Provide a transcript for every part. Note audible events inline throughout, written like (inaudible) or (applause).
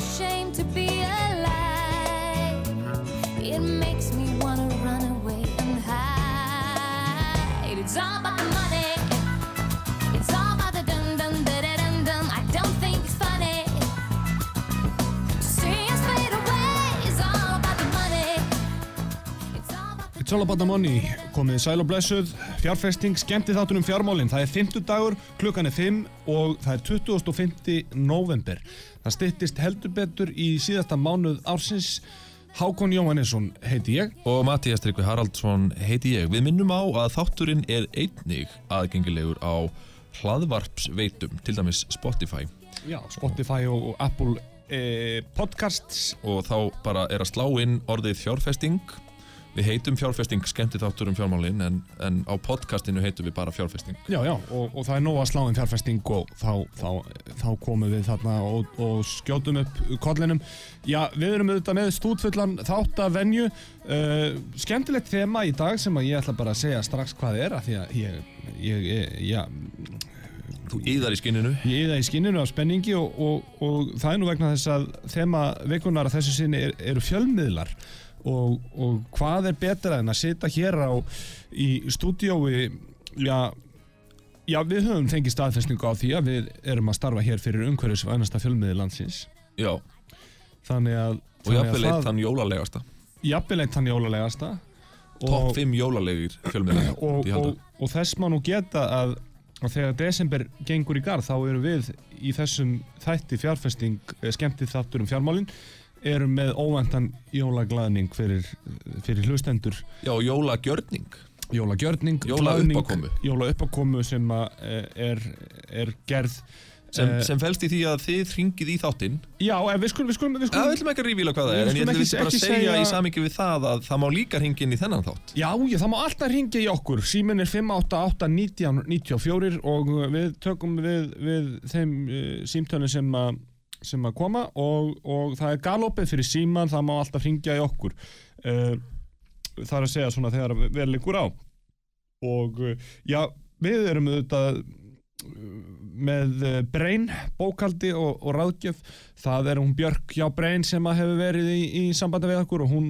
Ashamed to be alive. It makes me wanna run away and hide. It's all about the money. It's all about the dum dum da da dum dum. I don't think it's funny. See us fade away. It's all about the money. It's all about the It's all about the money, komið sæl og blessuð, fjárfesting, skemmti þáttunum fjármálinn. Það er 50 dagur, klukkan er 5 og það er 25. november. Það styttist heldur betur í síðasta mánuð ársins. Hákon Jóhannesson heiti ég. Og Mattías Tryggvi Haraldsson heiti ég. Við minnum á að þátturinn er einnig aðgengilegur á hlaðvarpsveitum, til dæmis Spotify. Já, Spotify og, og Apple eh, Podcasts. Og þá bara er að slá inn orðið fjárfesting. Við heitum fjárfesting skemmti þáttur um fjármálinn en, en á podcastinu heitum við bara fjárfesting. Já, já, og, og það er nóg að slá inn fjárfesting og þá, þá, þá komum við þarna og, og skjótum upp kollinum. Já, við erum auðvitað með stúdfullan þáttavenju. Uh, skemmtilegt þema í dag sem að ég ætla bara að segja strax hvað er af því að ég, ég, ég, já, Þú íðar í skinninu. ég er það í skinninu af spenningi og, og, og það er nú vegna þess að þema vikunar að þessu sinni er, eru fjölmiðlar og, og hvað er betra en að sitja hér á í stúdiói já, já við höfum fengið staðfestningu á því að við erum að starfa hér fyrir umhverfis vænasta fjölmiðli landsins. Já, þannig að, og jafnvel eitt þann jólalegasta. jafnvel eitt þann jólalegasta. Topp 5 jólalegir fjölmiðlar. (clears throat) og, og, og þess má nú geta að, að þegar desember gengur í garð þá erum við í þessum þætti fjárfesting eh, skemmtið þáttur um fjármálin erum með óvæntan jólaglaðning fyrir, fyrir hlustendur Já, jólagjörning. jólagjörning, Jólauppákomu. jólauppákomu sem að, eh, er, er gerð Sem, eh, sem felst í því að þið ringið í þáttinn já, en við skulum við skulum, við skulum við ætlum ekki að rífíla hvað það Við er, en ég ætlum ekki- bara að ekki segja í samingi við það að það má líka ringa inn í þennan þátt. Já, já, það má alltaf ringja í okkur Síminn er 588-1994 og uh, við tökum við, við þeim símtönum sem, a, sem að koma og, og það er galopið fyrir síman það má alltaf ringja í okkur. Uh, Það er að segja svona þegar vel ykkur á. Og uh, já, við erum auðvitað uh, með Brain bókaldi og, og ráðgjöf. Það er hún Björk hjá Brain sem að hefur verið í, í sambandi við okkur og hún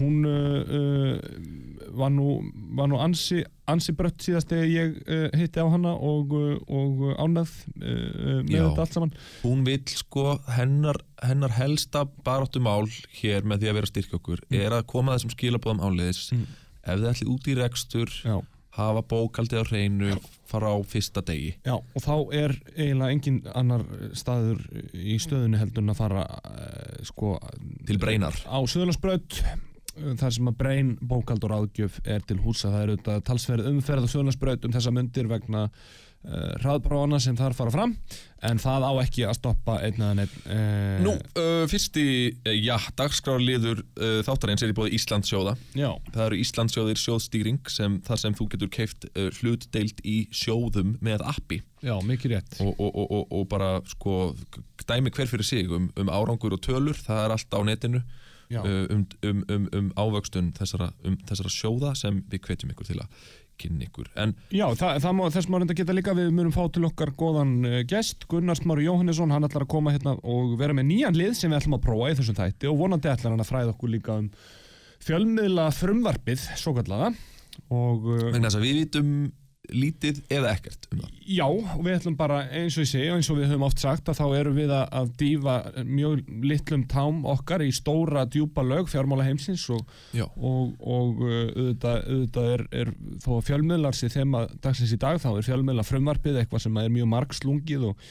hún uh, uh, var nú, var nú ansi, ansi brött síðast þegar ég uh, hitti á hana og, og ánað uh, með Já. þetta allt saman. Hún vil sko, hennar, hennar helsta baráttu mál hér með því að vera að styrkja okkur er að koma þessum skilabóðum áleiðis. Mm. ef þið ætlið út í rekstur Já. hafa bókaldið á hreinu fara á fyrsta degi. Já, og þá er eiginlega engin annar staður í stöðunni heldur en að fara uh, sko til breinar á Suðurlandsbraut þar sem að breyn bókald og ráðgjöf er til húsa það er auðvitað talsverð umferð á Suðurlandsbraut um þessa myndir vegna uh, hraðprófana sem þar fara fram en það á ekki að stoppa einn eða einn uh, Nú, uh, fyrsti, já, dagskrárliður uh, þáttarins er í bóði Íslandsjóða Já, Það eru Íslandsjóðir sjóðstýring sem, þar sem þú getur keift hlutdeild í sjóðum með appi. Já, mikið rétt. Og, og, og, og, og bara sko dæmi hver fyrir sig um, um árangur og tölur, það er allt á netinu um, um, um, um ávöxtun þessara, um, þessara sjóða sem við hvetjum ykkur til að kynna ykkur. En Já, það, það má, þess má reynda geta líka við munum fá til okkar góðan uh, gest Gunnar Smári Jóhannesson, hann ætlar að koma hérna og vera með nýjan lið sem við ætlum að prófa í þessum þætti og vonandi ætlar hann að fræða okkur líka um fjölmiðla frumvarpið, svo kallaða og uh, vegna þess að við vitum lítið eða ekkert um það já, og við ætlum bara eins og ég segi og eins og við höfum oft sagt að þá erum við að, að dýfa mjög litlum tám okkar í stóra djúpa lög fjármála heimsins og og, og uh, auðvitað, auðvitað er, er þó að fjölmiðlar sér þema dagsins í dag þá er fjölmiðla frumvarpið eitthvað sem er mjög margslungið og,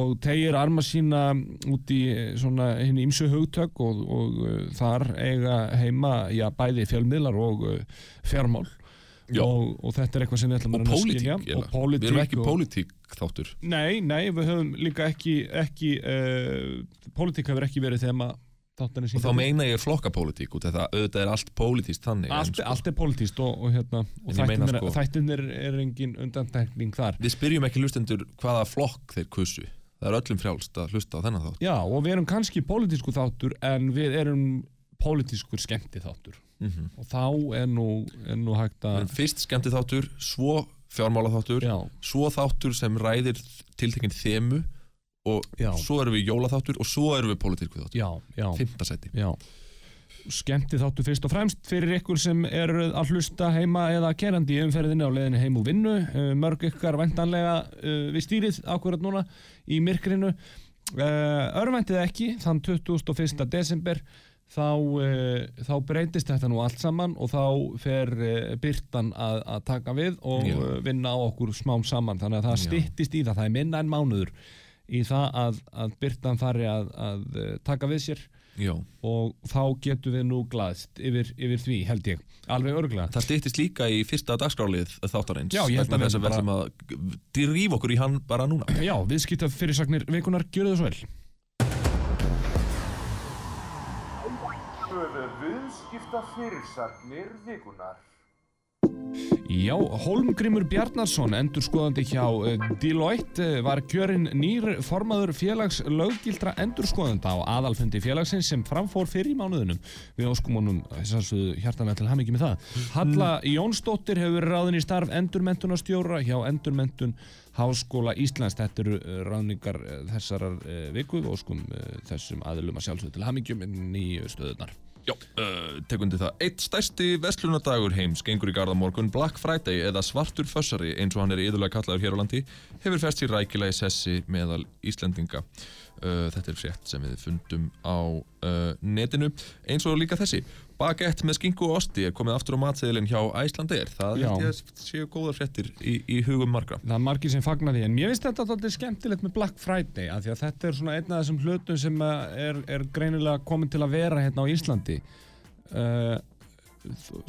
og tegir arma sína út í eh, svona hinn ímsu hugtök og, og uh, þar eiga heima já, bæði fjölmiðlar og uh, fjármál Já. Og, og þetta er eitthvað sem við ætlum að skilja. og pólitík Við erum ekki pólitík þáttur. Nei, nei, við höfum líka ekki, ekki uh, pólitík hefur ekki verið þema þáttanir og þá meina ég flokkapólitík út það auðvitað er allt pólitíst þannig allt, sko, allt er pólitíst og, og, hérna, og En ég meina þættinir, sko- þættinir er engin undantekning þar. Við spyrjum ekki hlustendur hvaða flokk þeir kusu Það er öllum frjálst að hlusta á þennan þátt. Já, og við erum kannski pólitísku þáttur en við erum pólitískur skemmti þáttur mm og þá er nú, er nú hægt að fyrst skemmti þáttur, svo fjármála þáttur Já, svo þáttur sem ræðir tiltekinn þemu og Já. svo erum við jólaþáttur og svo erum við pólitíku þáttur. Já, já, Fymta sæti. Já. Skemmti þáttur fyrst og fremst fyrir ykkur sem er að hlusta heima eða kerandi í umferðinni á leiðinni heim úr vinnu. Uh, mörg ykkar væntanlega uh, við stýrið akkurat núna í myrkrinu. Uh, örvendið ekki þann 21. desember þá, uh, þá breytist þetta nú allt saman og þá fer uh, byrtan að, að taka við og Já. uh, vinna á okkur smám saman þannig að það Já. styttist í það, það er minna en mánuður í það að, að byrtan fari að, að taka við sér Já. og þá getum við nú glaðst yfir, yfir því held ég, alveg örglega Það stýttist líka í fyrsta dagskrálið þáttarins Já, ég held að við við ætlum að drífa okkur í hann bara núna Já, viðskipta fyrirsagnir vikunar, gjörðu það svo vel viðskipta fyrirsagnir vikunar. Já, Holmgrimur Bjarnarsson, endurskoðandi hjá eh, Deloitte, eh, var kjörinn nýr formaður félags löggildra endurskoðanda á aðalfundi félagsins sem framfór fyrir í mánuðunum. Við óskum honum hjartanlega til hamingi með það. Halla Jónsdóttir hefur ráðin í starf endurmentunarstjóra hjá Endurmentun Háskóla Íslands. Þetta eru eh, ráðningar þessarar viku og óskum þessum aðilum að sjálfsögðu til hamingi með nýju stöðunar. Já, uh, tekundi það. Eitt stærsti vestlunadagur heims gengur í garda morgun Black Friday eða svartur fössari eins og hann er yðurlega kallaður hér á landi hefur fest sér rækilega í sessi meðal Íslendinga. Uh, þetta er frétt sem við fundum á uh, netinu eins og líka þessi. Baguette með skinku og osti er komið aftur á matseðilinn hjá Æslandeir. Það held ég að séu góðar fréttir í, í hugum margra. Það er margir sem fagnar því, en mér finnst þetta alltaf skemmtilegt með Black Friday, af því að þetta er svona einn af þessum hlutum sem að er, er greinilega komin til að vera hérna á Íslandi. Uh,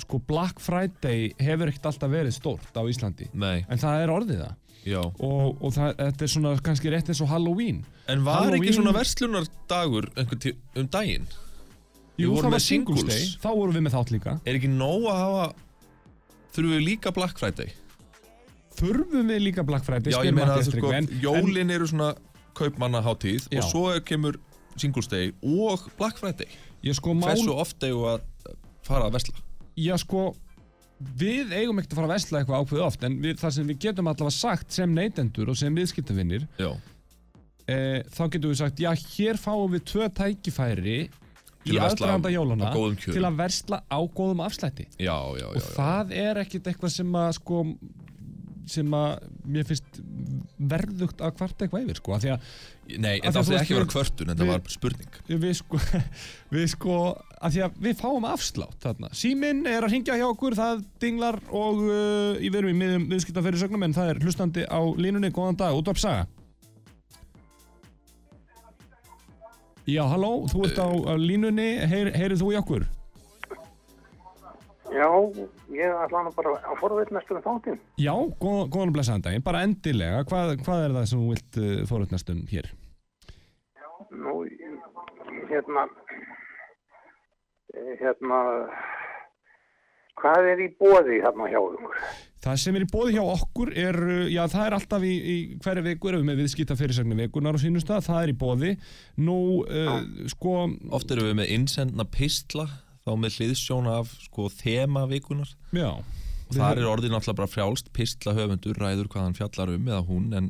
sko, Black Friday hefur ekkert alltaf verið stórt á Íslandi, Nei, en það er orðið það. já. Og, og það, þetta er svona kannski rétt eins og Halloween. En var Halloween- ekki svona verslunardagur um daginn? Jú, það var Singles. Day, þá vorum við með þátt líka. Er ekki nóg að hafa Þurfum við líka Black Friday? Þurfum við líka Black Friday, Já, ég meina að sko, Tryggvi, en- jólin eru svona kaupmannaháttíð og svo kemur Singles Day og Black Friday ég sko mál... Hversu oft eigum við að fara að vesla? Já sko, við eigum ekkert að fara að vesla eitthvað ákveð oft en við, það sem við getum allavega sagt sem neytendur og sem viðskiptavinnir Já, e, þá getum við sagt, já hér fáum við tvö tækifæri í aðdraganda jólana til að versla á góðum afslætti já, já, og já, já. það er ekkert eitthvað sem að sko sem að mér finnst verðugt að kvarta eitthvað yfir sko, af því að Nei, Af en það átti ekki að vera kvörtun en það var spurning við sko, (laughs) við sko að því að við fáum afslátt þarna. Síminn er að ringja hjá okkur, það dinglar og uh, ég verum í miðum viðskipta fyrir sögnum en það er hlustandi á línunni, góðan dag, útvarp saga. Já, halló, þú ert á, á línunni, Heyr, heyrið þú í okkur? Já, ég ætla nú bara að forveitnast um þáttinn. Já, góð, góðan og blessaðan daginn, bara endilega, hvað, hvað er það sem þú vilt uh, fórhundnast um hér? Nú, hérna, eh, hérna, hvað er í bóði hérna hjá ykkur? Það sem er í bóði hjá okkur er, uh, já það er alltaf í, í hverju viku erum við með viðskipta fyrirsagnir vikunar og sínust það, það er í bóði. Nú, uh, sko, Oft erum við með innsendna pistla þá með hliðsjón af sko þema vikunar já. og þar er orðið náttúrulega bara frjálst pistla höfundur ræður hvað hann fjallar um eða hún en,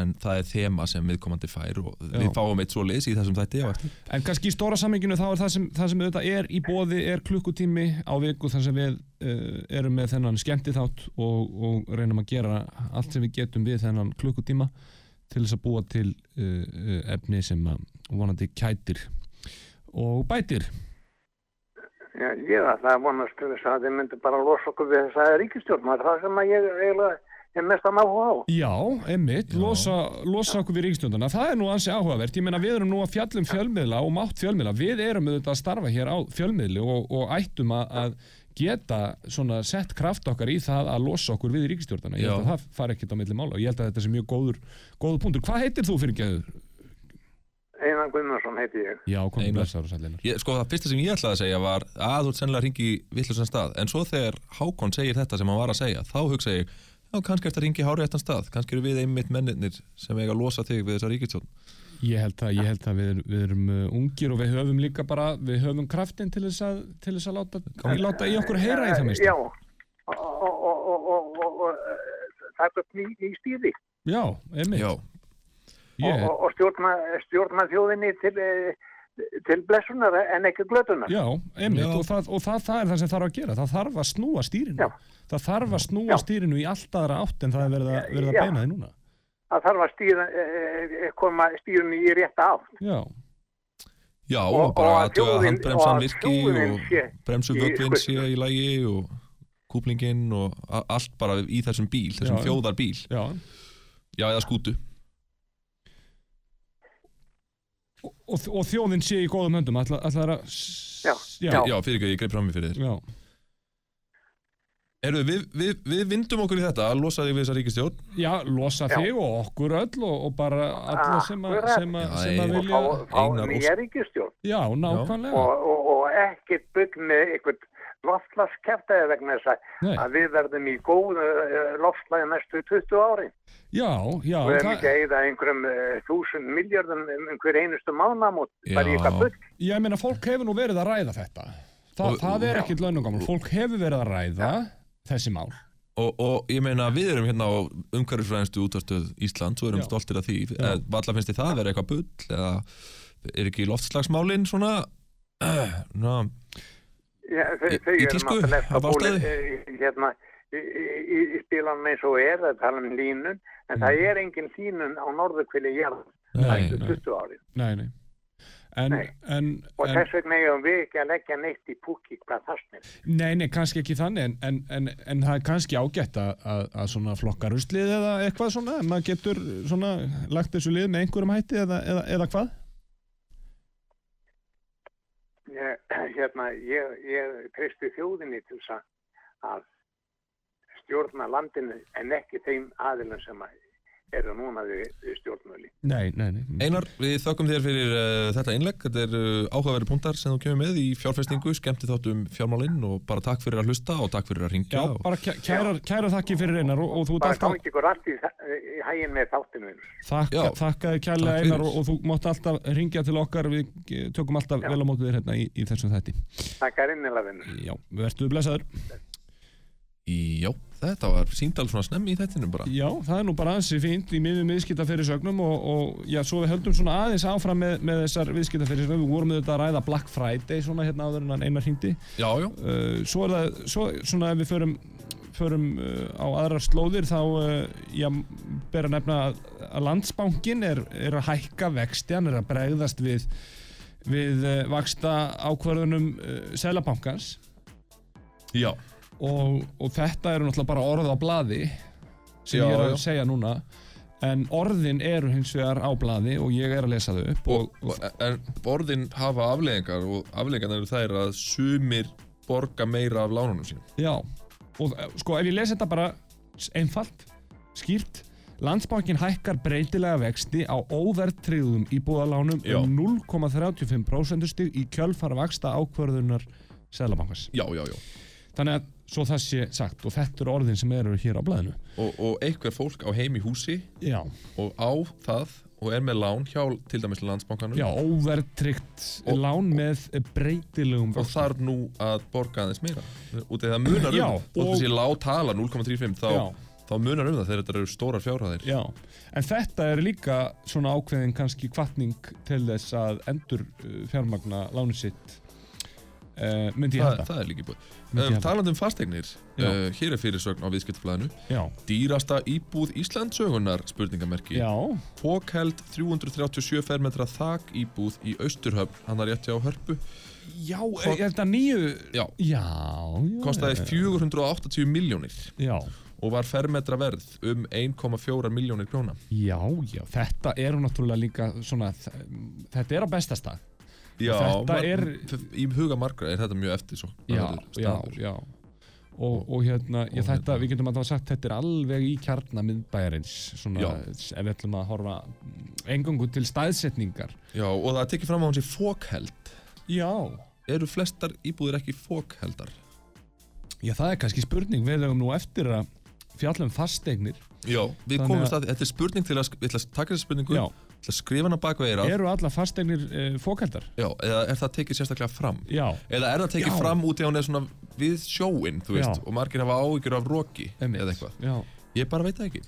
en það er þema sem viðkomandi fær og við fáum eitt svo liðs í þessum þætti En kannski í stóra samminginu þá er það sem, það sem auðvitað er í bóði er klukkutími á viku þar sem við uh, erum með þennan skemmti þátt og, og reynum að gera allt sem við getum við þennan klukkutíma til þess að búa til uh, uh, efni sem vonandi kætir og bætir. Já, ég ætla að vonast til þess að þið myndi bara losa okkur við þess að ríkistjórn. Það er það sem að ég eiginlega er mestan áhuga á. Já, einmitt, losa, losa okkur við ríkstjóndana. Það er nú ansi áhugavert. Ég meina, við erum nú að fjallum fjölmiðla og mátt fjölmiðla. Við erum auðvitað að starfa hér á fjölmiðli og, og ættum að, að geta svona sett kraft okkar í það að losa okkur við ríkstjórnana. Ég held að það fari ekkert á milli mála og ég held að þetta sé mjög góður, góður punktur. Hvað heitir þú fyrir geður? Einan Guðmundsson heiti ég. Já, Einar. blessaður og sællinar. Ég, sko það fyrsta sem ég ætlaði að segja var að þú ert sennilega að ringi vittlusan stað en svo þegar Hákon segir þetta sem hann var að segja þá hugsa ég, já kannski eftir að ringi hári eftir stað, kannski eru við einmitt mennirnir sem eiga að losa þig við þessa ríkistjón Ég held að, ég held að við, við erum uh, ungir og við höfum líka bara, við höfum kraftin til þess að, til þess að láta, láta í okkur heyra í það minnst. Já, og, og, og, og, og, og, og það er upp ný, ný Já, einmitt. Já, og, Ég, og, og stjórna, stjórna þjóðinni til, eh, til blessunar en ekki glötunar. Já, einmitt, Já. Og, það, og það, það er það sem þarf að gera, það þarf að snúa stýrinu. Já. Það þarf að snúa Já. stýrinu í allt aðra átt en það er verið að, verið að beina því núna. Það þarf að stýra, eh, koma stýrinu í rétta átt. Já, já Og- og, bara að handbremsan virki og í- sé í lagi og kúplingin og allt bara í þessum bíl, þessum Já. þjóðarbíl já. Já, eða skútu Og, og, og þjóðin sé í góðum höndum, ætla, ætla að... Já, já. Já, fyrir ekki, ég greip fram í fyrir þér já. Erðu, við, við, við vindum okkur í þetta að losa þig við þessa ríkistjón Já, losa Já. þig og okkur öll og, og bara alla sem að, Akkurat. sem að, Já, sem að ég- Og vilja... fá, nýja ríkistjórn. Já, nákvæmlega. Og, og, og ekkert bygg með einhvern loftslagskeftaði vegna þess að, að við verðum í góðu uh, loftslagi næstu 20 ári. Já, já, Við erum það, ekki að eyða einhverjum uh, þúsund miljardum um hver einustu mánamót. Já. ég meina fólk hefur nú verið að ræða þetta. Þa, Og- það er Já. ekkit launungamál. Fólk hefur verið að ræða þessi mál. og, og ég meina við erum hérna á umhverfisfræðinstu útvarstöð Ísland og erum Já. stoltir af því Já. Eh, Valla finnst þið það vera eitthvað bull eða er ekki loftslagsmálin svona uh, (clears throat) ná, Já, þau, þau í tísku, af búin, ástæðu? eh, hérna, í, í, í spilanum eins og er að tala um línun, en það er engin línun á norðurkvili næstu nei. 20 ári. Nei, nei. En, Nei. en, Og en þess vegna eigum við ekki að leggja neitt í púki hvað það snir. nei, nei, kannski ekki þannig, en, en, en, en það er kannski ágætt að, að, svona flokka ruslið eða eitthvað svona, en maður getur svona lagt þessu lið með einhverjum hætti eða, eða, eða hvað? Ég, (clears throat) hérna, ég, ég treysti þjóðinni til þess að stjórna landinu en ekki þeim aðilum sem að eru núna við, við stjórnmöli. Nei, nei, nei. Einar, við þökkum þér fyrir uh, þetta innlegg þetta er uh, áhugaverið punktar sem þú kemur með í fjárfestingu, skemmti þátt um fjármálinn og bara takk fyrir að hlusta og takk fyrir að Já, ringja og... bara kæ- kærar, kærar þakki fyrir einar og, og þú ert Bara alltaf gangi ykkur allt í, í hægin með þáttinu. Já. þakkaði kærlega Takk einar og, og þú mátt alltaf ringja til okkar við tökum alltaf Já. vel á mótið þér hérna í, í þessum þætti Takk er innilega. Já, þetta var síndal svona snemmi í þættinu bara. Já, það er nú bara ansi fínt í miðjum viðskiptafyrirsögnum og, og já, svo við höldum svona aðeins áfram með, með þessar viðskiptafyrirsögnum við vorum með þetta að ræða Black Friday svona hérna áður en einar hringdi. Já, já, uh, svo er það, svo, svona ef við förum förum uh, á aðrar slóðir þá, uh, já, ber að nefna að, að landsbankin er, er að hækka vexti, hann er að bregðast við við uh, vaksta ákvörðunum uh, Selabankans já og, og þetta eru náttúrulega bara orð á blaði sem Já, ég er að já. segja núna en orðin eru hins vegar á blaði og ég er að lesa þau upp og, og, En orðin hafa afleðingar og afleðingarnar eru þær að sumir borga meira af lánunum sínum Já, og eh, sko ef ég lesi þetta bara einfalt, skýrt Landsbankin hækkar breytilega vexti á óverðtryggðum íbúðalánum Já. um 0,35% stig í kjölfara vaksta ákvörðunar Sælabankans. Já, já, já Þannig að svo það sé sagt og þetta eru orðin sem eru hér á blaðinu. og, og einhver fólk á heim í húsi Já, og á það og er með lán hjá til dæmis landsbankanum. Já óverðtryggt Og- lán með breytilegum og þarf nú að borga aðeins meira. Af því það munar Já, um og og- þessi lág tala 0,35 þá, Já. þá munar um það þegar þetta eru stórar fjárhæðir. Já, en þetta er líka svona ákveðin kannski kvartning til þess að endur fjármagna lánu sitt uh, myndi ég það, halda. það er líka búið Myndi ég um, halda. talandi um fasteignir uh, hér er fyrirsögn á viðskiptaflæðinu Já, dýrasta íbúð Íslandsögunar spurningamerki. Já, Fókheld 337 fermetra þak íbúð í Austurhöfn. Hann er rétt hjá Hörpu. Já, er þetta nýju? já, Já, já. kostaði 480 miljónir Já, og var fermetra verð um 1,4 miljónir króna. Já, já, þetta er náttúrulega líka svona, þetta er á besta stað Já, Þetta mar- er- í huga margra er þetta mjög eftir svo Já, já, já Og, og hérna, Og þetta, hérna- við getum það sagt, þetta er alveg í kjarna miðbæjarins, svona, ef við ætlum að horfa engangu til staðsetningar. Já, og það tekið fram á hans í fókheld Já. Eru flestar íbúðir ekki fókheldar? Já, það er kannski spurning, við hefum nú eftir að fjalla um fasteignir. Já, við komum að- þetta er spurning til að, ég ætla að taka þessi spurningu Já. Ætla að skrifa hana bak við eirað Eru alla fasteignir uh, fókaldar? Já, eða er það tekið sérstaklega fram Já. eða er það tekið Já. fram út í hann er svona við sjóin, þú veist, Já. og margir hafa áhyggjur af Einmitt. eða eitthvað Já. Ég bara veit það ekki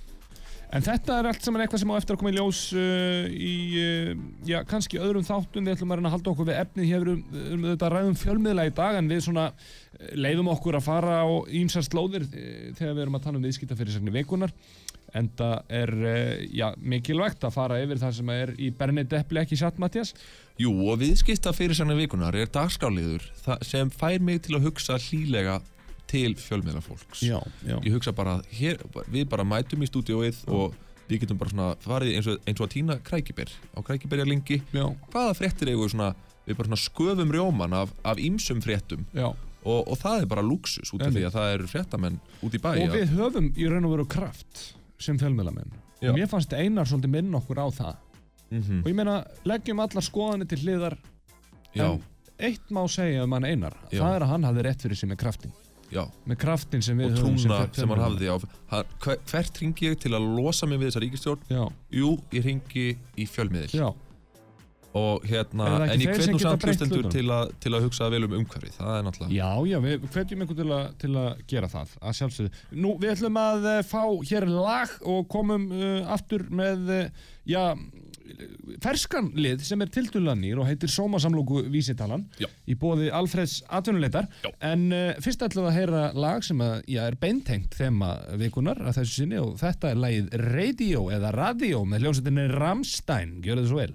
En þetta er allt saman eitthvað sem á eftir að koma í ljós uh, í, uh, já, kannski öðrum þáttum, við ætlum að reyna að halda okkur við efnið hér um, um þetta ræðum fjölmiðla í dag, en við svona eh, leifum okkur að fara á ímsar slóðir eh, þegar við erum að tala um viðskiptafyrirsagni vikunar, en það er, uh, já, mikilvægt að fara yfir það sem er í Bernit Eppli ekki satt, Mattias. Jú, og viðskipta fyrirsagnar vikunar er dagskáliður sem fær mig til að hugsa hlýlega til fjölmiðla fólks. Já. Ég hugsa bara, hér, við bara mætum í stúdióið og við getum bara svona farið eins og, eins og að týna krækiber á krækiberjalingi Já, hvaða fréttir eigum við svona við bara svona sköfum rjóman af, af ýmsum fréttum? Já. og, og það er bara luxus út af því að það eru fréttamenn út í bæ Og við höfum í raun og veru kraft sem fjölmiðlamenn. Já. Og mér fannst Einar svolítið minn okkur á það. Mhm, Og ég meina, leggjum allar skoðanir til hliðar Já, En eitt má segja um hann Einar. Já. það er að hann hafði rétt fyrir sig með kraftin já. Með kraftin sem við og höfum trúna sem hann hafði á hvert ringi ég til að losa mig við þessa ríkistjórn já, jú, ég ringi í fjölmiðil. Já, og hérna, en ég sem nú samt hlustendur til, til að hugsa vel um umhverfið, það er náttúrulega já, já við hvetjum einhvern til, til að gera það að sjálfsögðu. Nú, við ætlum að eh, fá hér lag og komum uh, aftur með uh, já, ferskan lið sem er tildulanir og heitir Sómasamlóku vísitalan Já. í bóði Alfreds atvinnuleitar. En uh, fyrst ætlum við að heyra lag sem að, já, er beintengt þema vikunar að þessu sinni og þetta er lagið Radio eða Radio með hljómsveitinni Ramstein, gjör þið svo vel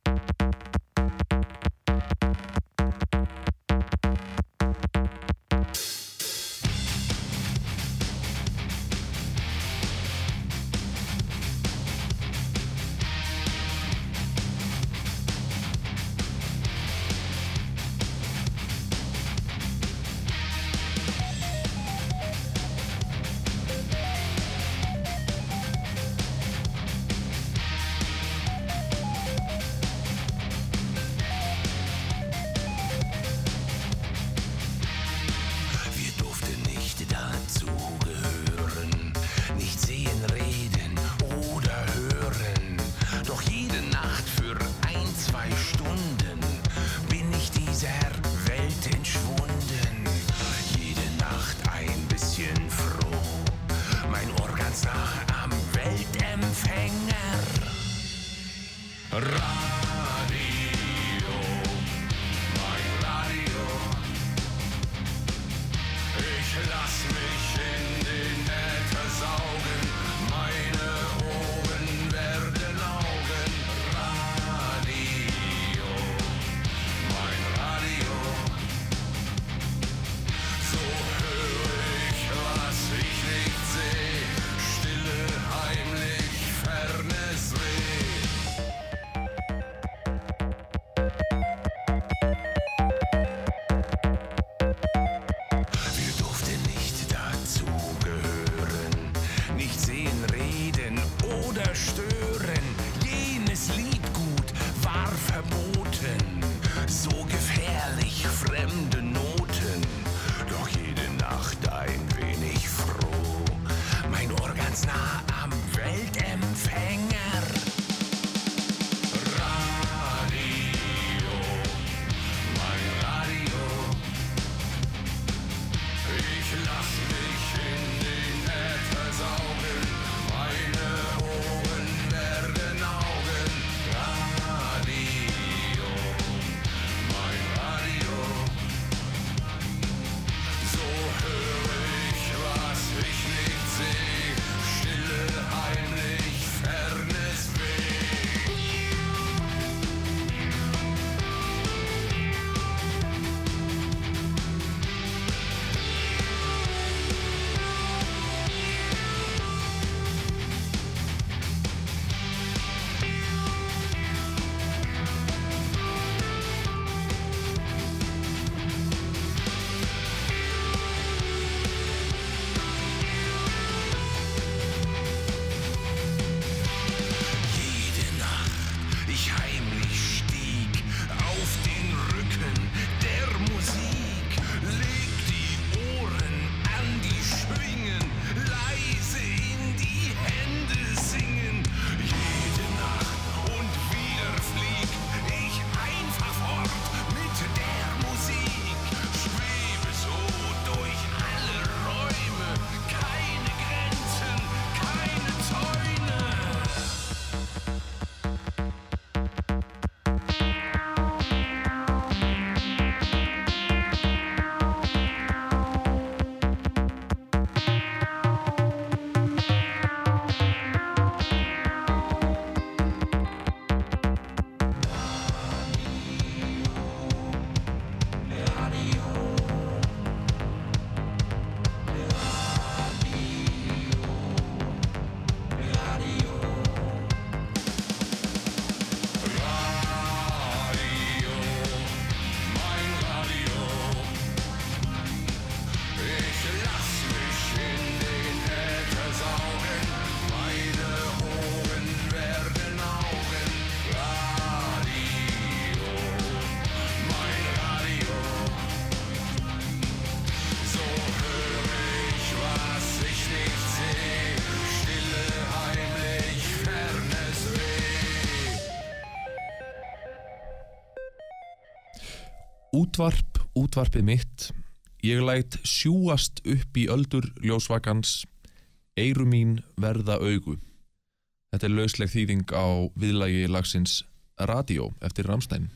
Útvarp, útvarpið mitt. Ég læt sjúast upp í öldur ljósvakans. Eyru mín verða augu. Þetta er lausleg þýðing á viðlagi lagsins Radio eftir Ramstein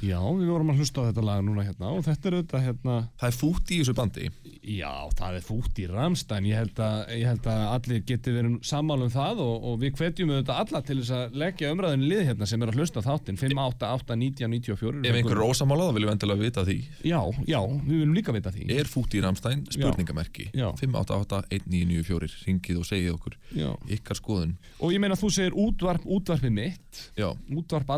Já, við vorum að hlusta á þetta lag núna hérna og þetta er auðvitað hérna Það er fút í þessu bandi. Já, það er fútt í Ramstein ég held að, ég held að allir geti verið sammála um það og, og við hvetjum auðvitað alla til þess að leggja umræðinu lið hérna sem er að hlusta þáttinn. 5, 8, 8, 19, 94 Ef einhver er ósamála þá viljum við endilega vita því. Já, já, við viljum líka vita því. Er fút í Ramstein spurningamerki. Já. 588-1994 ringið og segið okkur Já. ykkar skoðun. Og ég meina þú segir útvarp, útvarpið mitt. Já, útvarp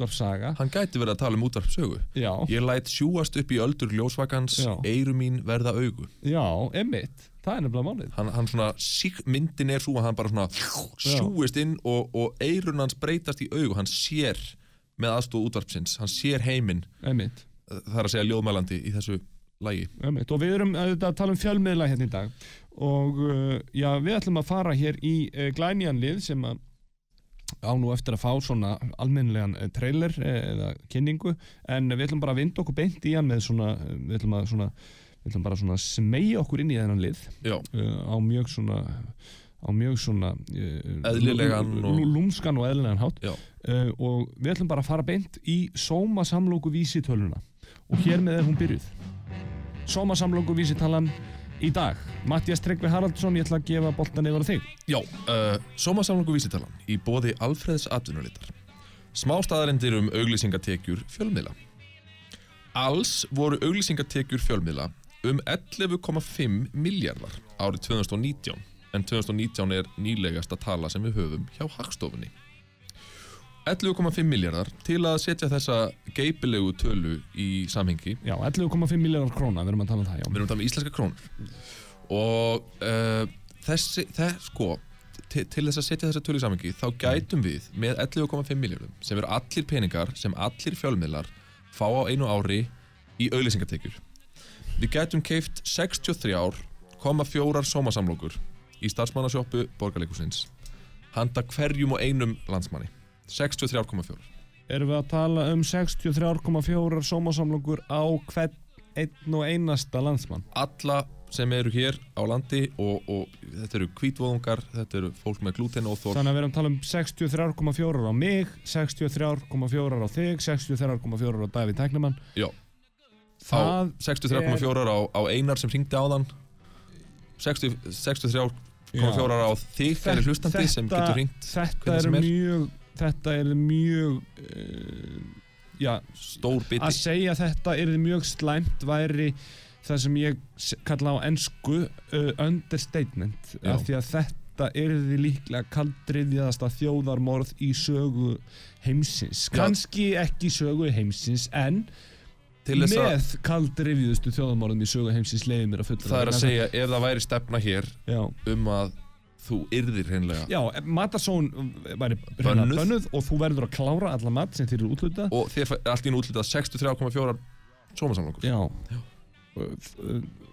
allra landsmanna, segi ég já útvarp saga Hann gæti verið að tala um útvarpsögu Já, Ég læt sjúast upp í öldur ljósvakans Já. Eyru mín verða augu. Já, emitt það er nefnilega málið. Hann, hann svona, sík, myndin er svo að hann bara svona sjúist inn og, og eirun hans breytast í augu. Hann sér með aðstóð útvarpsins. Hann sér heiminn, Emitt, það er að segja ljóðmælandi í þessu lægi emitt og við erum að tala um fjölmiðla hérna í dag. Og uh, já, við ætlum að fara hér í uh, glænýjan lið sem að á nú eftir að fá svona almennilegan uh, trailer uh, eða kynningu en við ætlum bara að vinda okkur beint í hann með svona, uh, við ætlum að svona við ætlum bara svona að smegja okkur inn í þennan lið. Uh, á mjög svona á mjög svona uh, lúmskan og eðlilegan hátt. Já, uh, og við ætlum bara að fara beint í Sóma samlóku vísitöluna. Og hér með er hún byrjuð. Sóma samlóku vísitalan í dag. Mattias Tryggvi Haraldsson, ég ætla að gefa boltan yfir á þig. Já uh, Sómasamlangu vísitalan í bóði Alfreðs atvinnulitar Smá staðarendir um auglýsingatekjur fjölmiðla. Alls voru auglýsingatekjur fjölmiðla um 11,5 miljardar árið 2019 en 2019 er nýlegasta tala sem við höfum hjá Hagstofunni 11,5 miljardar til að setja þessa geipilegu tölu í samhengi. Já, 11,5 miljardar króna, við erum að tala um það já. við erum að tala um íslenska krónur. Og uh, þessi, þess, sko til, til þess að setja þessa tölu í samhengi þá gætum við með 11,5 miljardum sem eru allir peningar sem allir fjölmiðlar fá á einu ári í auðlýsingatekjur við gætum keift 63,4 sómasamlokur í starfsmannasjópu borgarleikusins handa hverjum og einum landsmanni 63,4 Erum við að tala um 63,4 sómasamlókur á hvern einn og einasta landsmann? Alla sem eru hér á landi og, og þetta eru kvítvóðungar, þetta eru fólk með glúten og þól Þannig að við erum að tala um 63,4 á mig 63,4 á þig 63,4 á Davíð Tæknumann Já. Það 63,4 á, á Einar sem ringdi á þann 60 63,4 á þig kæri hlustandi sem getur ringt þetta er sem er. mjög þetta er mjög uh, já, stór að biti segja þetta er mjög slæmt væri það sem ég kalla á ensku uh, understatement. Já. af því að þetta er því líklega kaldriðjaðasta þjóðarmorð í sögu heimsins. Kannski ekki sögu heimsins en að með kaldriðjuðustu þjóðarmorðum í sögu heimsins leiði mér að fulla það er að segja ef það væri stefna hér já, um að þú yrðir hreinlega já matarsón væri hreinlega Bönnuð. og þú verður að klára alla mat sem þér eru útlutað og þér er allt í einu útlitað 63,4 sómasamlokur já.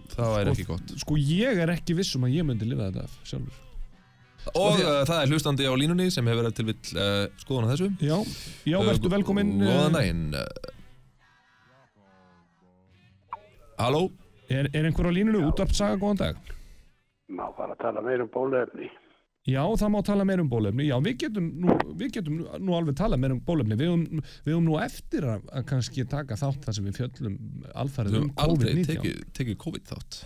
Það væri Sko- ekki gott. sko ég er ekki viss um að ég myndi lifa þetta af sjálfur. Og því uh, það er hlustandi á línunni sem hefur verið til vill uh, skoðun á þessu. Já, já, verður velkominn Uh, Góðan daginn. Uh, Halló? Er, er einhver á línunu útvarp saga góðan dag Má fara að tala meir um bólefni. já, það má tala meir um bólefni. Já, við getum nú, við getum nú, nú alveg tala meir um bólefni. Við höfum, við höfum nú eftir að, að kannski taka þátt þar sem við fjöllum alfarið Við um höfum aldrei COVID-19. tekið, tekið COVID þátt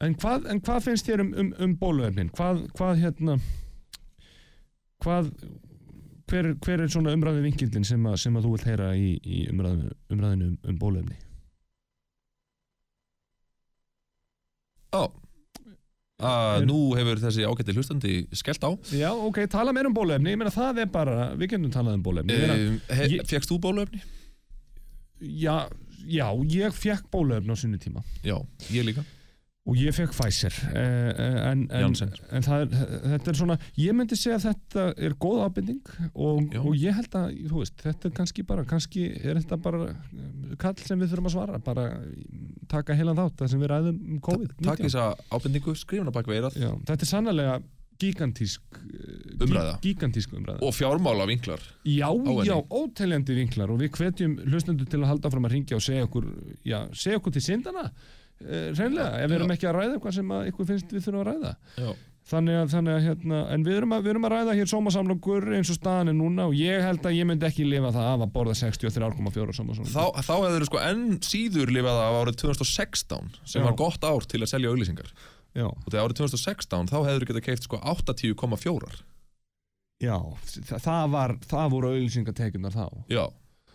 en hvað, en hvað finnst þér um, um, um bólefnin? Hvað, hvað hérna hvað hver, hver er svona umræði vinkildin sem, að- sem að þú vilt heyra í, í umræðinu, umræðinu um, um bólefni? Á Er- uh, Nú hefur þessi ágætti hlustandi skellt á Já, ok, tala meir um bólefni, ég meina það er bara, við getum talað um bólefni. Ég Fjekkst þú bóluefni? já, já, ég fekk bólefni á sinni tíma Já, ég líka og ég fekk Pfizer, eh, eh, en, en, en er, þetta er svona, ég myndi segja að þetta er góð ábending og, og ég held að, veist, þetta er kannski bara, kannski er þetta bara eh, kall sem við þurfum að svara, bara taka heilan þátt, það sem við ræðum um COVID. Takk þessa ábendingu, skrifuna bak veirað þetta er sannlega gigantísk, Umræða. gigantísk umræða. Og fjármála vinklar. Já, já, óteljandi vinklar og við hvetjum hlustendur til að halda fram að ringja og segja okkur, já, segja okkur til syndana reynlega, ef við erum ekki að ræða eitthvað sem ykkur finnst við þurfum að ræða. Já, þannig að, þannig að hérna, en við erum að, við erum að ræða hér sómasamlokur eins og staðan er núna og ég held að ég myndi ekki lifa það af að borða 63,4 sómasamlokur. Þá, þá hefur sko enn síður lifað af árið 2016 sem Já. var gott ár til að selja auglýsingar. Já, og þegar árið 2016 þá hefur getað keift sko 80,4 já, það, var það voru auðlýsingatekjunar þá. Já,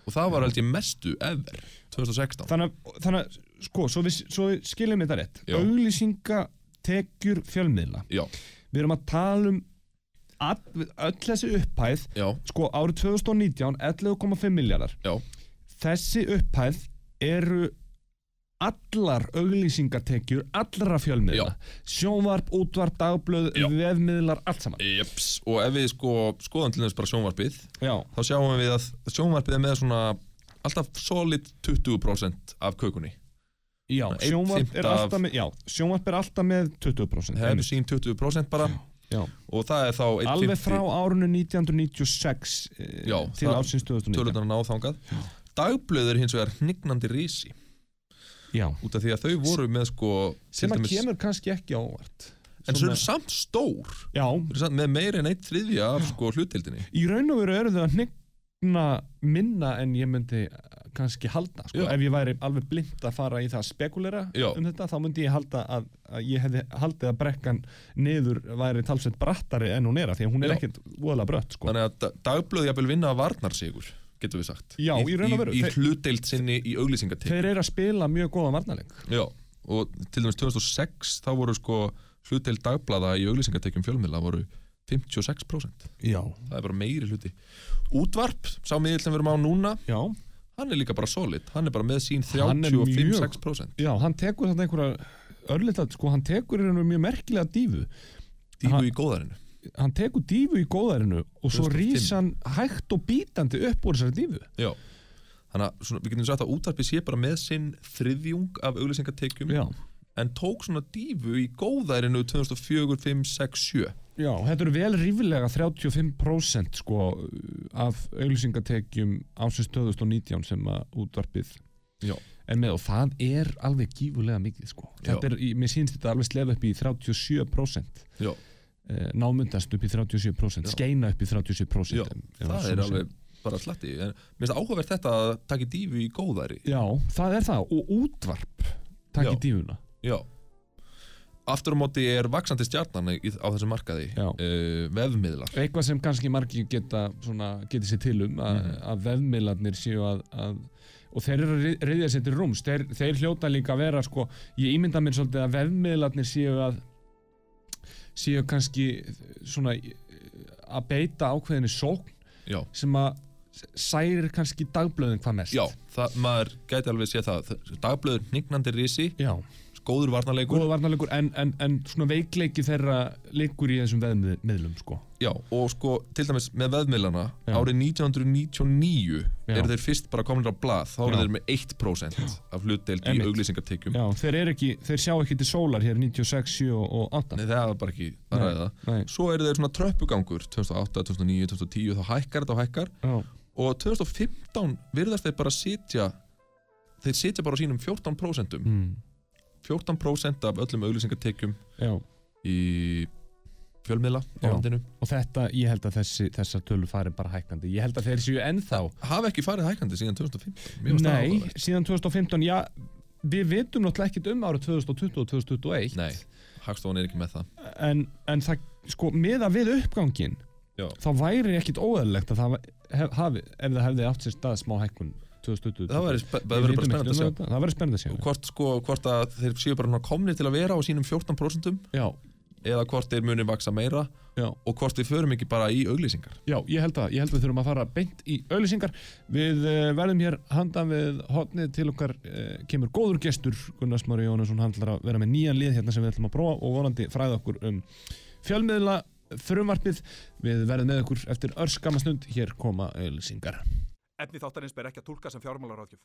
og það var held ég mestu ever 2016 þannig, þannig sko, svo við, svo við skiljum þetta rétt. Já. auðlýsingatekjur fjölmiðla. Já, við erum að tala um all, öll þessi upphæð já, sko árið 2019 11,5 miljardar já, þessi upphæð eru allar auglýsingatekjur allra fjölmiðla. Sjónvarp, útvarp, dagblöð, Já. vefmiðlar, allt saman. Jeps. Og ef við sko skoðum til þess bara sjónvarpið já, þá sjáum við að sjónvarpið er með svona alltaf solid 20% af kökunni. Já, sjónvarp er af- alltaf með já, sjónvarp er alltaf með 20% hefur einmitt. sín 20% bara. Já. og það er þá einn alveg fimmti- frá árunu 1996 eh, Já, til það- ásins 2019 tölunar náþangað Dagblöð er hins vegar hnignandi rísi já, út af því að þau voru með sko sem að dæmis- kemur kannski ekki á óvart en Svona- eru samt stór samt með meira en eitt þriðja af sko hlutdeildinni í raun og veru eru þau að hnigna minna en ég myndi eh, kannski halda sko. Já. ef ég væri alveg blind að fara í það að spekulera Já. um þetta þá myndi ég halda að, að ég hefði haldið að brekkan niður væri talsveit brattari en hún er að því að hún er ekkert voðalega brött sko. þannig að da- dagblöð jafnvel vinna að varnarsigur getur við sagt. Já, í raun og veru. í, í Þeir- hlutdeild sinni í auglýsingatek þeir eru að spila mjög góða varnarleik. Já, og til dæmis 2006 þá voru sko hlutdeild dagblaða í auglýsingatekjum fjölmiðla voru 56% já, það er bara meiri hluti. Útvarp, sá miðil sem við erum á núna já, hann er líka bara solid, hann er bara með sín Hann er 35-6% já, hann tekur þetta einhverja örlita, sko, hann tekur hérna mjög merkilega dífu dífu Hann- í góðarinu hann tekur dífu í góðarinu og svo 2005. rís hann hægt og bítandi upp úr þessari dífu Já, þannig að svona, við getum sagt að útvarpi sé bara með sinn þriðjung af auglýsingatekjum já, en tók svona dífu í góðærinu 2004, 5, 6, 7 Já, þetta eru vel rífilega 35% sko af auglýsingatekjum ásins 2019 sem að útvarpið Já. er með og það er alveg gífulega mikið sko. Þetta er, mér sýnst þetta alveg slefa upp í 37% Já, námundast upp í 37% Já. skeina upp í 37% Já, það er alveg bara slatti en mér finnst áhugavert þetta að taka dífu í góðæri. Já, það er það og útvarp takk í Já. dífuna Já Aftur á móti er vaksandi stjarnan í- á þessu markaði Já. uh, vefmiðlar eitthvað sem kannski margir geta svona, geti sér til um að, Mhm. að vefmiðlarnir séu að, að og þeir eru að reyðja sér til rúms þeir, þeir hljóta líka að vera sko, ég ímynda mér svolítið að vefmiðlarnir séu að séu kannski svona að beita ákveðinni sókn Já, sem að særir kannski dagblöðin hvað mest. Já það, maður gæti alveg sé það. Dagblöður hnignandi risi, Já, góður varnarleikur góða varnarleikur en, en, en svona veikleiki þeirra leikur í þessum vefmiðlum sko. Já, og sko, til dæmis með veðmiðlana Já. árið 1999 Já. eru þeir fyrst bara komin á blað þá eru Já. þeir með 1% af hlutdeild í Já, þeir, eru ekki, þeir sjá ekki til sólar hér 96, 7 og, og 8 Nei, það er bara ekki að ræða Nei. Svo eru þeir svona tröppugangur 2008, 2009, 2010 þá hækkar þetta og hækkar Já. og 2015 virðast þeir bara sitja þeir sitja bara á sínum 14% Mm. 14% af öllum auglýsingatekjum Já, í fjölmiðla á landinu og þetta, ég held að þessi, þessar tölur fari bara hækkandi. Ég held að þeir séu ennþá. hafa ekki farið hækkandi síðan 2015 Mér finnst það Nei, síðan 2015, já, við vitum náttúrulega ekkert um árið 2020 og 2021. Nei, Hagstofan er ekki með það En, en það, sko, miða við uppgangin, Já. þá væri ekkit óæðilegt að það hafi, ef það hefði átt sér stað smá hækkun 2020. Það verður bara að um sjá að sjá. Hvort, sko, hvort að þeir séu bara komni til að vera á sínum 14% Já, eða hvort þeir muni vaksa meira já. og hvort við förum ekki bara í auglýsingar Já, ég held að, ég held að við þurfum að fara beint í auðlýsingar. Við uh, verðum hér handan við hotnið til okkar uh, kemur góður gestur, Gunnar Smári Jónasson, hann ætlar að vera með nýjan lið hérna sem við ætlum að prófa og vonandi fræða okkur um fjölmiðla frumvarpið. Við verðum með okkur eftir örskama stund, hér koma auðlýsingar. Efni þáttarins ber ekki að tólka sem fjármálaráðgjöf.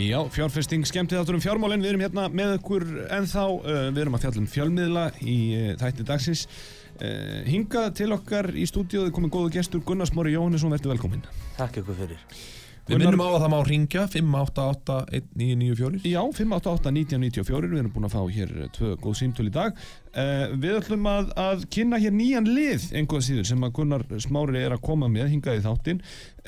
Já, fjárfesting skemmti þáttur um fjármálinn, við erum hérna með ykkur ennþá, uh, við erum að fjalla um fjölmiðla í uh, þætti dagsins. Uh, hingað til okkar í stúdíóðu komið góðu gestur Gunnar Smári Jóhannesson, verður velkominn. Takk ykkur fyrir. Við minnum á að það má ringja 588-1994 Já, 588-1994, við erum búin að fá hér eh, tvö góð símtöl í dag. Uh, við ætlum að, að kynna hér nýjan lið, einhverja síður, sem að Gunnar Smári er að koma með hingað í þáttinn.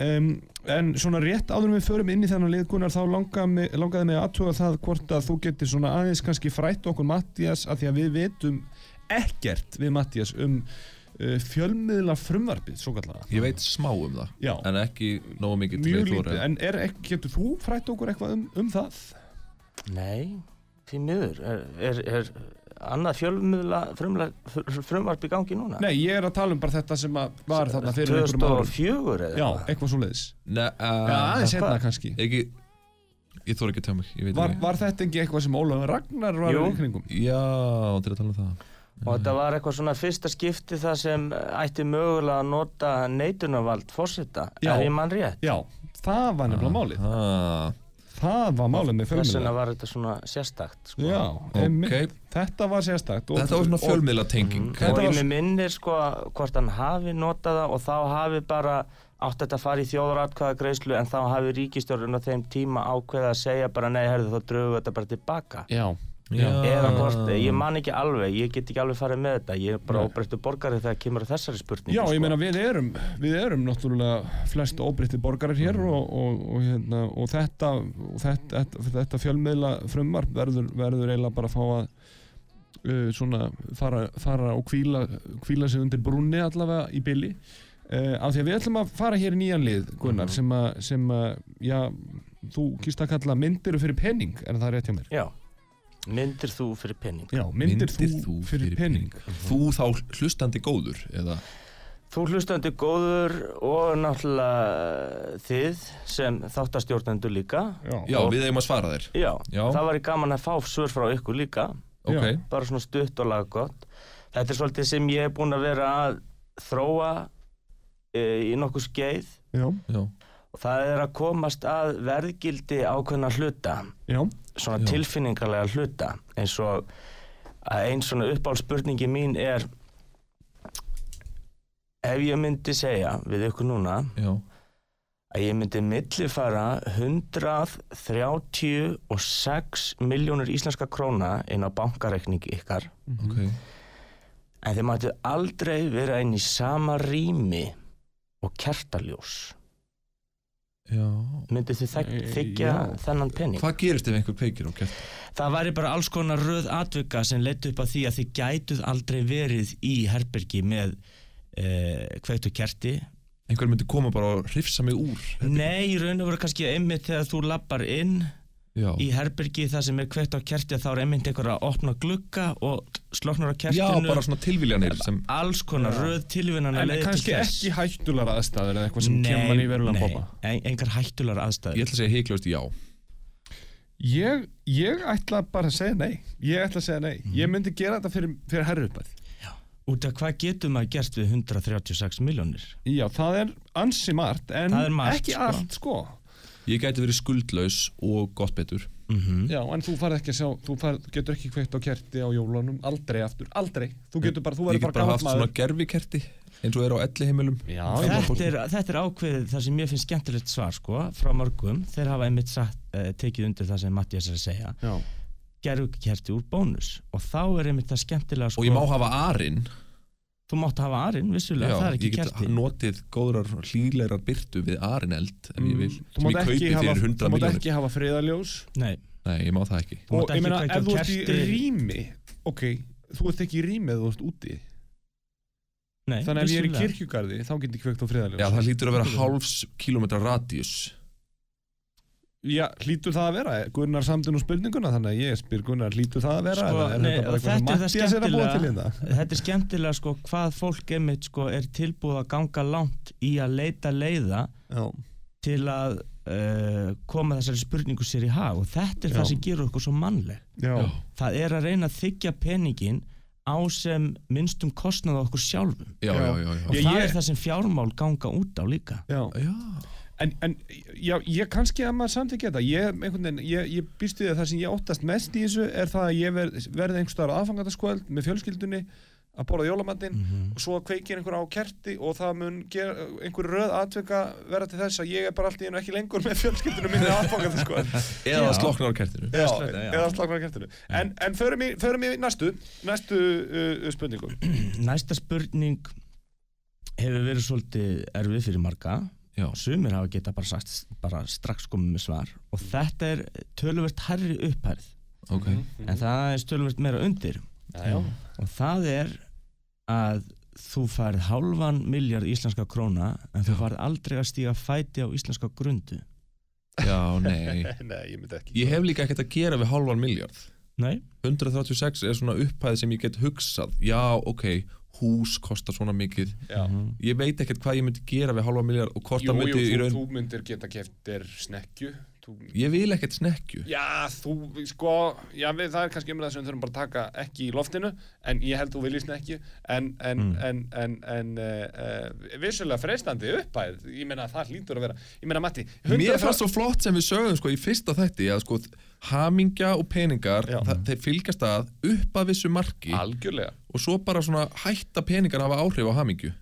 Um, en svona rétt áður við förum inn í þennan lið, Gunnar, þá langaði mig, langaði mig aðtuga það hvort að þú getur svona aðeins kannski frætt okkur Mattías, að því að við veitum ekkert við Mattías um fjölmiðla frumvarpið, svo kallega. Ég veit smá um það Já. En ekki nógu mikið til Mjög að þú lítið, en er, ekki- getur þú frætt okkur eitthvað um, um það? Nei, því miður. Er, er, er annað fjölmiðla frumvarp í gangi núna? Nei, ég er að tala um bara þetta sem að var þarna fyrir einhverjum árum. 2004 eða Já, eitthvað? svo leiðis. Nei, Já, uh, aðeins hérna kannski. ekki Ég þóra ekki að tjá mig, ég veit Var, ekki var þetta ekki eitthvað sem Ólafur Ragnar var Jú. í kringum? Já, til að tala um það Og þetta var eitthvað svona fyrsta skipti það sem ætti mögulega að nota neitunarvald fórseta, Já. er ég mann rétt? Já, það var nefnilega málið. ah, Það var málið með Þess vegna fjölmiðla. var þetta svona sérstakt, sko. Já, einmitt. Ok, Þetta var sérstakt. og- þetta var svona og- fjölmiðla tenging Og Þetta ég var- með minnir sko hvort hann hafi notað það og þá hafi bara átt þetta að fara í þjóðaratkvæða greiðslu en þá hafi ríkistjórn á þeim tíma ákveða að segja bara nei, herðu þá drögu þetta bara tilbaka. Já. Eða hvort, ég man ekki alveg, ég get ekki alveg farið með þetta, ég er bara óbreyttu borgari þegar kemur að þessari spurningu. Já, sko. ég meina við erum, við erum náttúrulega flest óbreytti borgarar hér og, og, og, hérna, og þetta, og þetta, þetta, þetta fjölmiðla frumvarp verður, verður eiginlega bara að fá að uh, svona fara, fara og kvíla, kvíla sig undir brúnni allavega í billi uh, af því að við ætlum að fara hér í nýjan lið Gunnar sem að, sem að já, þú kýrst að kalla myndir fyrir penning, er það rétt hjá mér? Já, myndir þú fyrir penning. Já, myndir, þú, fyrir, penning, Þú þá hlustandi góður Eða? Þú hlustandi góður og náttúrulega þið sem þáttastjórnendur líka. Já, Já, við eigum að svara þér. Já, Já. það var í gaman að fá svör frá ykkur líka. Ok, Já. bara svona stutt og laggott. Þetta er svolítið sem ég er búinn að vera að þróa e, í nokkuð skeið. Já, já. Og það er að komast að verðgildi ákveðna hluta. Já, svona Já. tilfinningarlega hluta eins og að einn svona uppáhaldspurningi mín er ef ég myndi segja við ykkur núna Já, að ég myndi millifara 136 miljónur íslenska króna inn á bankareikning ykkar ok En þið mættu aldrei vera inn í sama rými og kertaljós. Já Myndið þið þek- Eh, þykja já. þennan pening? Hvað gerist ef einhver peikir á kert? Það væri bara alls konar röð atvika sem leittu upp á því að þið gætuð aldrei verið í herbergi með uh, kveitu kerti. Einhver myndi koma bara og hrifsa mig úr Nei, í raun og veru kannski einmitt þegar þú lappar inn Já, í herbergi það sem er kveitt á kerti þá er einmitt einhver að opna glugga og sloknar á Já kertinu. bara svona tilviljanir sem Alls konar röð tilvinnana en kannski ekki hættular aðstæður eða eitthvað sem kemur mann í verulega nei, bópa en, engar hættular aðstæður. Ég ætla að segja heiklaust já. Ég, ég ætla bara að segja nei. Ég ætla að segja nei. Mhm. Ég myndi gera þetta fyrir, fyrir herri uppæð Út af hvað getur maður gert við 136 miljónir? Já, það er ansi margt En margt, ekki sko. allt, sko Ég gæti verið skuldlaus og gott betur. Mm Já, en þú farð ekki að sjá Þú farð, getur ekki kveikt á kerti á jólunum Aldrei aftur, aldrei. Þú getur bara, þú Ég verður get bara bara haft gamall svona maður gerfikerti eins og er á elli heimilum Já, þetta, er, þetta er ákveðið það sem mér finnst skemmtilegt svar sko, frá mörgum, þeir hafa einmitt sagt, uh, tekið undir það sem Mattias er að segja. Já, gerfukerti úr bónus. Og þá er einmitt það skemmtilega sko, Og ég má hafa arinn þú mátt hafa arinn, vissulega, það er ekki ég get kerti. notið góðrar hlýleirar byrtu við arineld ef ég vil Mm, Þú sem ég kaupi ekki hafa, fyrir þú 100 mátt miljónir ekki hafa friðaljós Nei, Nei, ég má það ekki. Þú mátt Og ég ekki meina, kveikja á ef þú ert í kerti. rými Ok, þú ert ekki í rými ef þú ert úti. Nei, Þannig ef ég er í vissulega. kirkjugarði þá get ég kveikt á friðaljós Já, það hlýtur að vera hálfs kilometra radius Já, hlýtur það að vera? Gunnar samtun og spurninguna þannig að ég spyr Gunnar, hlýtur það að vera? Sko, er nei, þetta þetta er skemmtilega. þetta? Þetta er skemmtilega sko hvað fólk einmitt sko er tilbúið að ganga langt í að leita leiða Já, til að uh, koma þessari spurningu sér í hag og þetta er Já. það sem gerur okkur svo mannleg já, það er að reyna að þykja peningin á sem minnstum kostnaða okkur sjálfum Já, já, já, já, og það ég- er það sem fjármál ganga út á líka já. En, en já, ég kannski að maður samt ekki þetta ég, einhvern veginn, ég, ég býst við að það sem ég óttast mest í þessu er það að ég verð, verði einhvers staðar aðfangandaskvöld með fjölskyldunni að borða jólamandinn og svo kveikir einhver á kerti og það mun gera, einhver röð atvika verða til þess að ég er bara allt í einu ekki lengur með fjölskyldunum minni aðfangandaskvöld (laughs) Eða sloknar á kertinu. Já, já. eða slagnar á kertinu. En, en förum í, förum í næstu næstu uh, spurningu. (clears throat) Næsta spurning hefur verið svolítið erfið fyrir marga Já. sumir hafa geta bara sagt bara strax komið með svar og þetta er töluvert herri upphærið Ok, en það er töluvert meira undir. Já, já. Og það er að þú færð hálfan miljard íslenska króna en þú færð aldrei að stíga fæti á íslenska grundu. Já, nei. (laughs) Nei, ég Ég hef líka ekkert að gera við hálfan miljard Nei, 136 er svona upphæð sem ég get hugsað. Já, ok, hús kostar svona mikið. Já. Ég veit ekkert hvað ég myndi gera við hálfan miljard og hvort Jú, það jú, myndi í þú, raun þú myndir geta keftir snekju þú... Ég vil ekkert snekju Já, þú, sko já, við, það er kannski umræða sem við þurfum bara að taka ekki í loftinu, en ég held þú viljist ekki en, en, Mm. en, en, en uh, uh, vissulega freistandi uppæð, ég meina það hlýtur að vera ég meina Matti, Mér fannst svo flott sem við sögum sko í fyrsta þætti að sko hamingja og peningar það, þeir fylgast að upp að vissu marki algjörlega. og svo bara svona hætta peningar hafa áhrif á hamingju.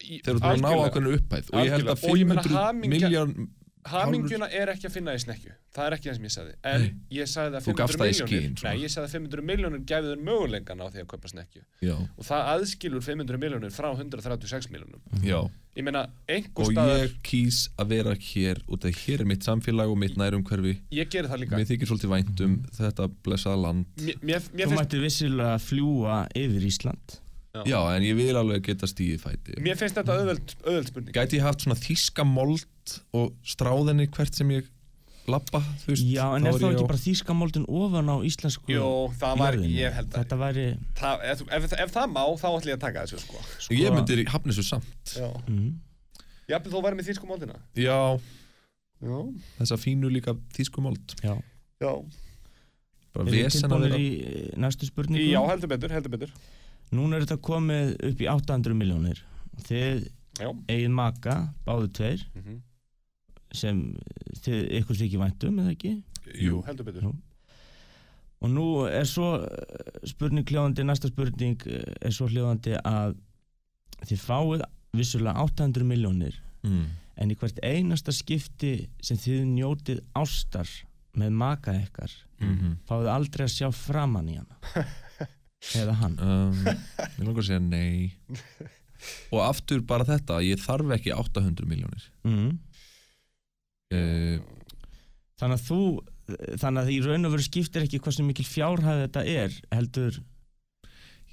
Þegar þú að ná ákveðinu upphæð. Og ég held að Algjörlega. Og ég meina 500 hamingja- miljón Hamingjuna er ekki að finna í snekju Það er ekki það sem ég sagði. En Nei. ég sagði að Þú 500 gafst það í miljónir. Nei, ég sagði að 500 miljónir gæfi þér möguleikan á því að kaupa snekju Já, Og það aðskilur 500 miljónir frá 136 miljónum já. Ég meina, einhver og staðar ég kýs að vera hér út af hér er mitt samfélag og mitt nærumhverfi. Ég geri það líka. Mér þykir svolítið vænt um þetta blessaða land. Mér, mér, mér þú mættir vissilega fljúa yfir Ísland já, en ég vil alveg geta stíðið fæti. Mér finnst þetta auðveld, auðveld spurning. Gæti ég haft svona þíska mold og stráðinni hvert sem ég labba, þú veist? Já, en er þá ekki bara þýska moldin ofan á íslensku Jó, það var, jörðinni? ég held að Þetta væri það, ef, ef, ef það má, þá ætlum ég að taka þessu sko. sko, ég myndir hafna þessu samt. Já. Mm, Jafnvel þú verður með þýsku móldina já, Já, þessa fínu líka þísku mold. Já, já. Bara er vesen að vera Núna er þetta komið upp í 800 miljónir Þið Já eigin maka, báðu tveir Mhm. sem þið ykkur þykir væntum, eða ekki? Jú, heldur betur Jú. Og nú er svo eh, spurning hljóðandi, næsta spurning eh, er svo hljóðandi að þið fáið vissulega 800 miljónir mm. en í hvert einasta skipti sem þið njótið ástar með maka ykkar mm fáið aldrei að sjá framann í hana (laughs) eða hann. Um, ég langar að segja nei. Og aftur bara þetta ég þarf ekki 800 miljónir mm. uh, þannig að þú þannig að í raun og veru skiptir ekki hvað sem mikil fjárhæð þetta er heldur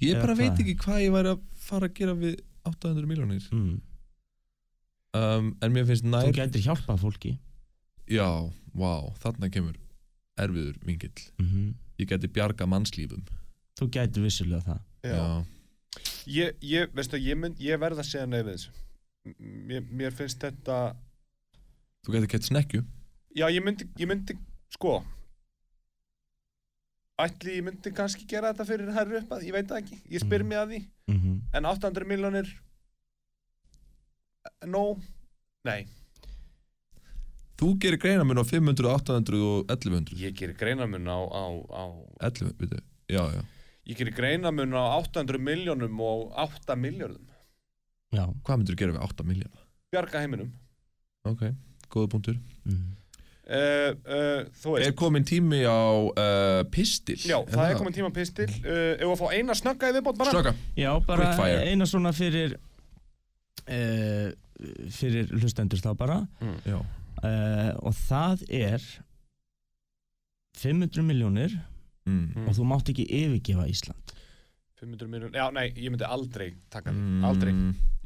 ég bara veit ekki hvað ég væri að fara að gera við 800 miljónir mm. um, en mér finnst þú nær gætir hjálpað fólki. Já, vá, þarna kemur erfiður vingill mm ég geti bjarga mannslífum þú gætir vissulega það. Já. Ég, ég, veistu, ég, mynd, ég verð að segja nei við þessu. Mér, mér finnst þetta þú geti kett snekju Já, ég myndi, ég myndi, sko. Ætli ég myndi kannski gera þetta fyrir herri upp að, ég veit ekki. Ég spyr Mhm. mig að því. Mm En 800 miljónir No Nei, þú gerir greinamun á 500, 800 og 1100 ég gerir greinamun á, á, á 11, veitu, já, já Ég gerir greinamun á 800 miljónum og 8 miljardum já. Hvað myndur þú gera við 8 miljard? Bjarga heiminum. Ok, góða punktur. Mm. uh, uh, er komin tími á uh, pistil? Já, það er komin tíma pistil. Uh, Ef að fá eina snögga í viðbót bara? Slöka, já, bara Quickfire. eina svona fyrir uh, fyrir hlustendur þá bara. Já. Uh, og það er 500 miljónir mm. og þú mátt ekki yfirgefa Ísland. 500 miljón, já nei, ég myndi aldrei taka það, Mm. aldrei.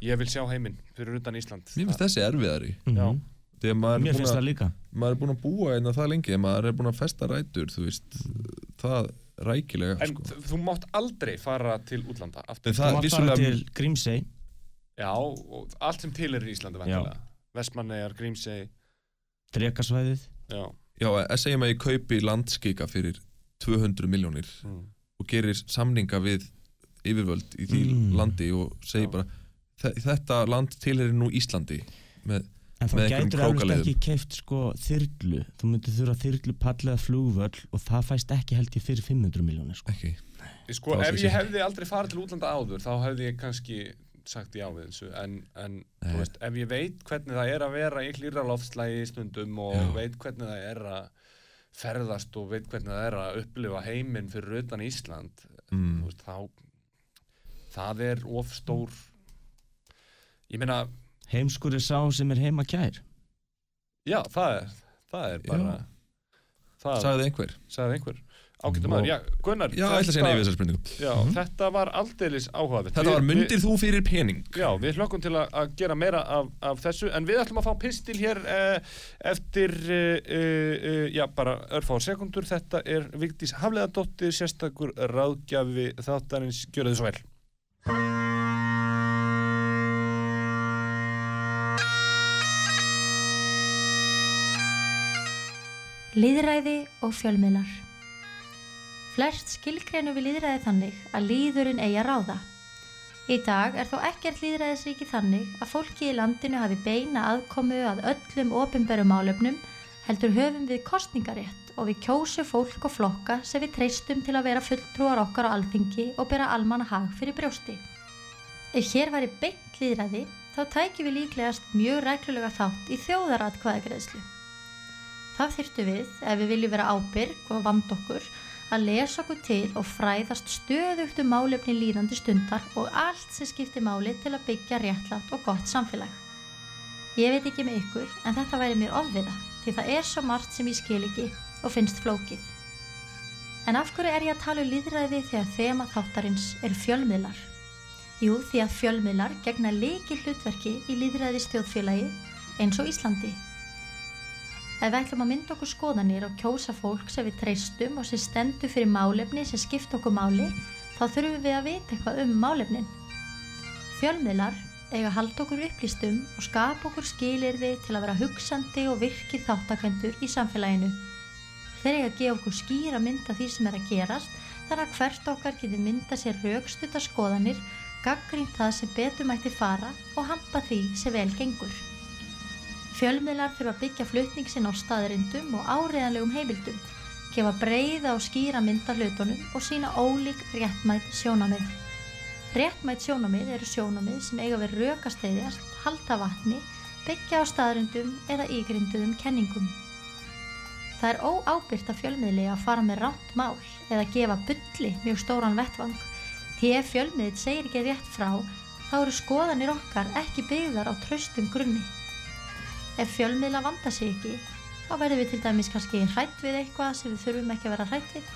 Ég vil sjá heiminn fyrir utan Ísland. Mér finnst þessi erfiðari. Er, mér finnst að, það líka. maður er búin að búa einna það lengi maður er búin að festa rætur þú veist, það rækilega En sko. þú mátt aldrei fara til útlanda aftur. Þú mátt fara til Grímsey. Já, og allt sem til er í Íslandi Vestmannegar, Grímsey. Drekasvæðið. Já, Já, að segja maður ég kaupi landskika fyrir 200 miljónir mm. og gerir samninga við yfirvöld í því Mm. landi og segir Já. bara "Þe- þetta land tilherir nú Íslandi með, En þá gætur alveg ekki keift sko þyrlu þú myndir þurfa þyrlu pallega flugvöll og það fæst ekki held ég fyrir 500 miljónir sko. Ekki. Sko, ef ég hefði aldrei farið til útlanda áður þá hefði ég kannski sagt já við þessu en, en veist, ef ég veit hvernig það er að vera í hlýra loftslægi stundum og Já. veit hvernig það er að ferðast og veit hvernig það er að upplifa heiminn fyrir utan Ísland Mm. veist, þá það er of stór ég meina, Heimskur er sá sem er heima kær já, það er það er bara það Sagði einhver. sagði einhver ágættum Vó. maður, já, Gunnar Já, ég ætla að segja nei við þessar spurningu. já, þetta var aldeilis áhugavert Þetta var myndir þú fyrir pening. Já, við hlökkum til að, að gera meira af, af þessu en við ætlum að fá pistil hér eh, eftir eh, eh, já, bara örfá sekundur þetta er Vigdís Hafleðadóttir sérstakur ráðgjafi þáttarins Gjörðu svo vel Lýðræði og fjölmiðlar Flest skilgreinu við lýðræði þannig að lýðurinn eigi að ráða. Í dag er þó ekkert lýðræðisríki þannig að fólki í landinu hafi beina aðkomu að öllum opinberum málefnum heldur höfum við kostningarétt og við kjósu fólk og flokka sem við treystum til að vera fulltrúar okkar á alþingi og bera almanna hag fyrir brjósti. Ef hér væri beint lýðræði þá tækjum við líklegast mjög reglulega þátt í þjóðaratkvæðagreðslu. Það þyrftu við, ef við viljum vera ábyrg og vand okkur, að lesa okkur til og fræðast stöðugt um málefni líðandi stundar og allt sem skiptir máli til að byggja réttlátt og gott samfélag. Ég veit ekki með ykkur, en þetta væri mér ofviða, því það er svo margt sem ég skil ekki og finnst flókið. En af hverju er ég að tala um líðræði þegar þema þáttarins eru fjölmiðlar? Jú, því að fjölmiðlar gegna leiki hlutverki í líðræði stjóðfélagi eins og Íslandi. Ef við ætlum að mynda okkur skoðanir og kjósa fólk sem við treystum og sem stendur fyrir málefni sem skipt okkur máli, þá þurfum við að vita eitthvað um málefnin. Fjölmiðlar eiga að halda okkur upplýstum og skapa okkur skilirði til að vera hugsandi og virkið þáttakendur í samfélaginu. Þeir eiga að gefa okkur skýra mynda því sem er að gerast, þar að hvert okkar geti mynda sér raukstuta skoðanir, gaggrínt það sem betur mætti fara og hampa því sem vel gengur. Fjölmiðlar þurfa að byggja flutning sinn á staðrindum og áriðanlegum heimildum, gefa breyða og skýra mynda hlutunum og sína ólík réttmætt sjónamið. Réttmætt sjónamið eru sjónamið sem eiga við rökasteyðjast, halda vatni, byggja á staðrindum eða ígrinduðum kenningum. Það er óábyrgt að fjölmiðli að fara með rátt mál eða gefa bulli mjög stóran vettvang því ef fjölmiðl segir ekki rétt frá þá eru skoðanir okkar ekki byggðar á traustum grunni. Ef fjölmiðla vanda sig ekki, þá verðum við til dæmis kannski hrætt við eitthvað sem við þurfum ekki að vera hrætt við.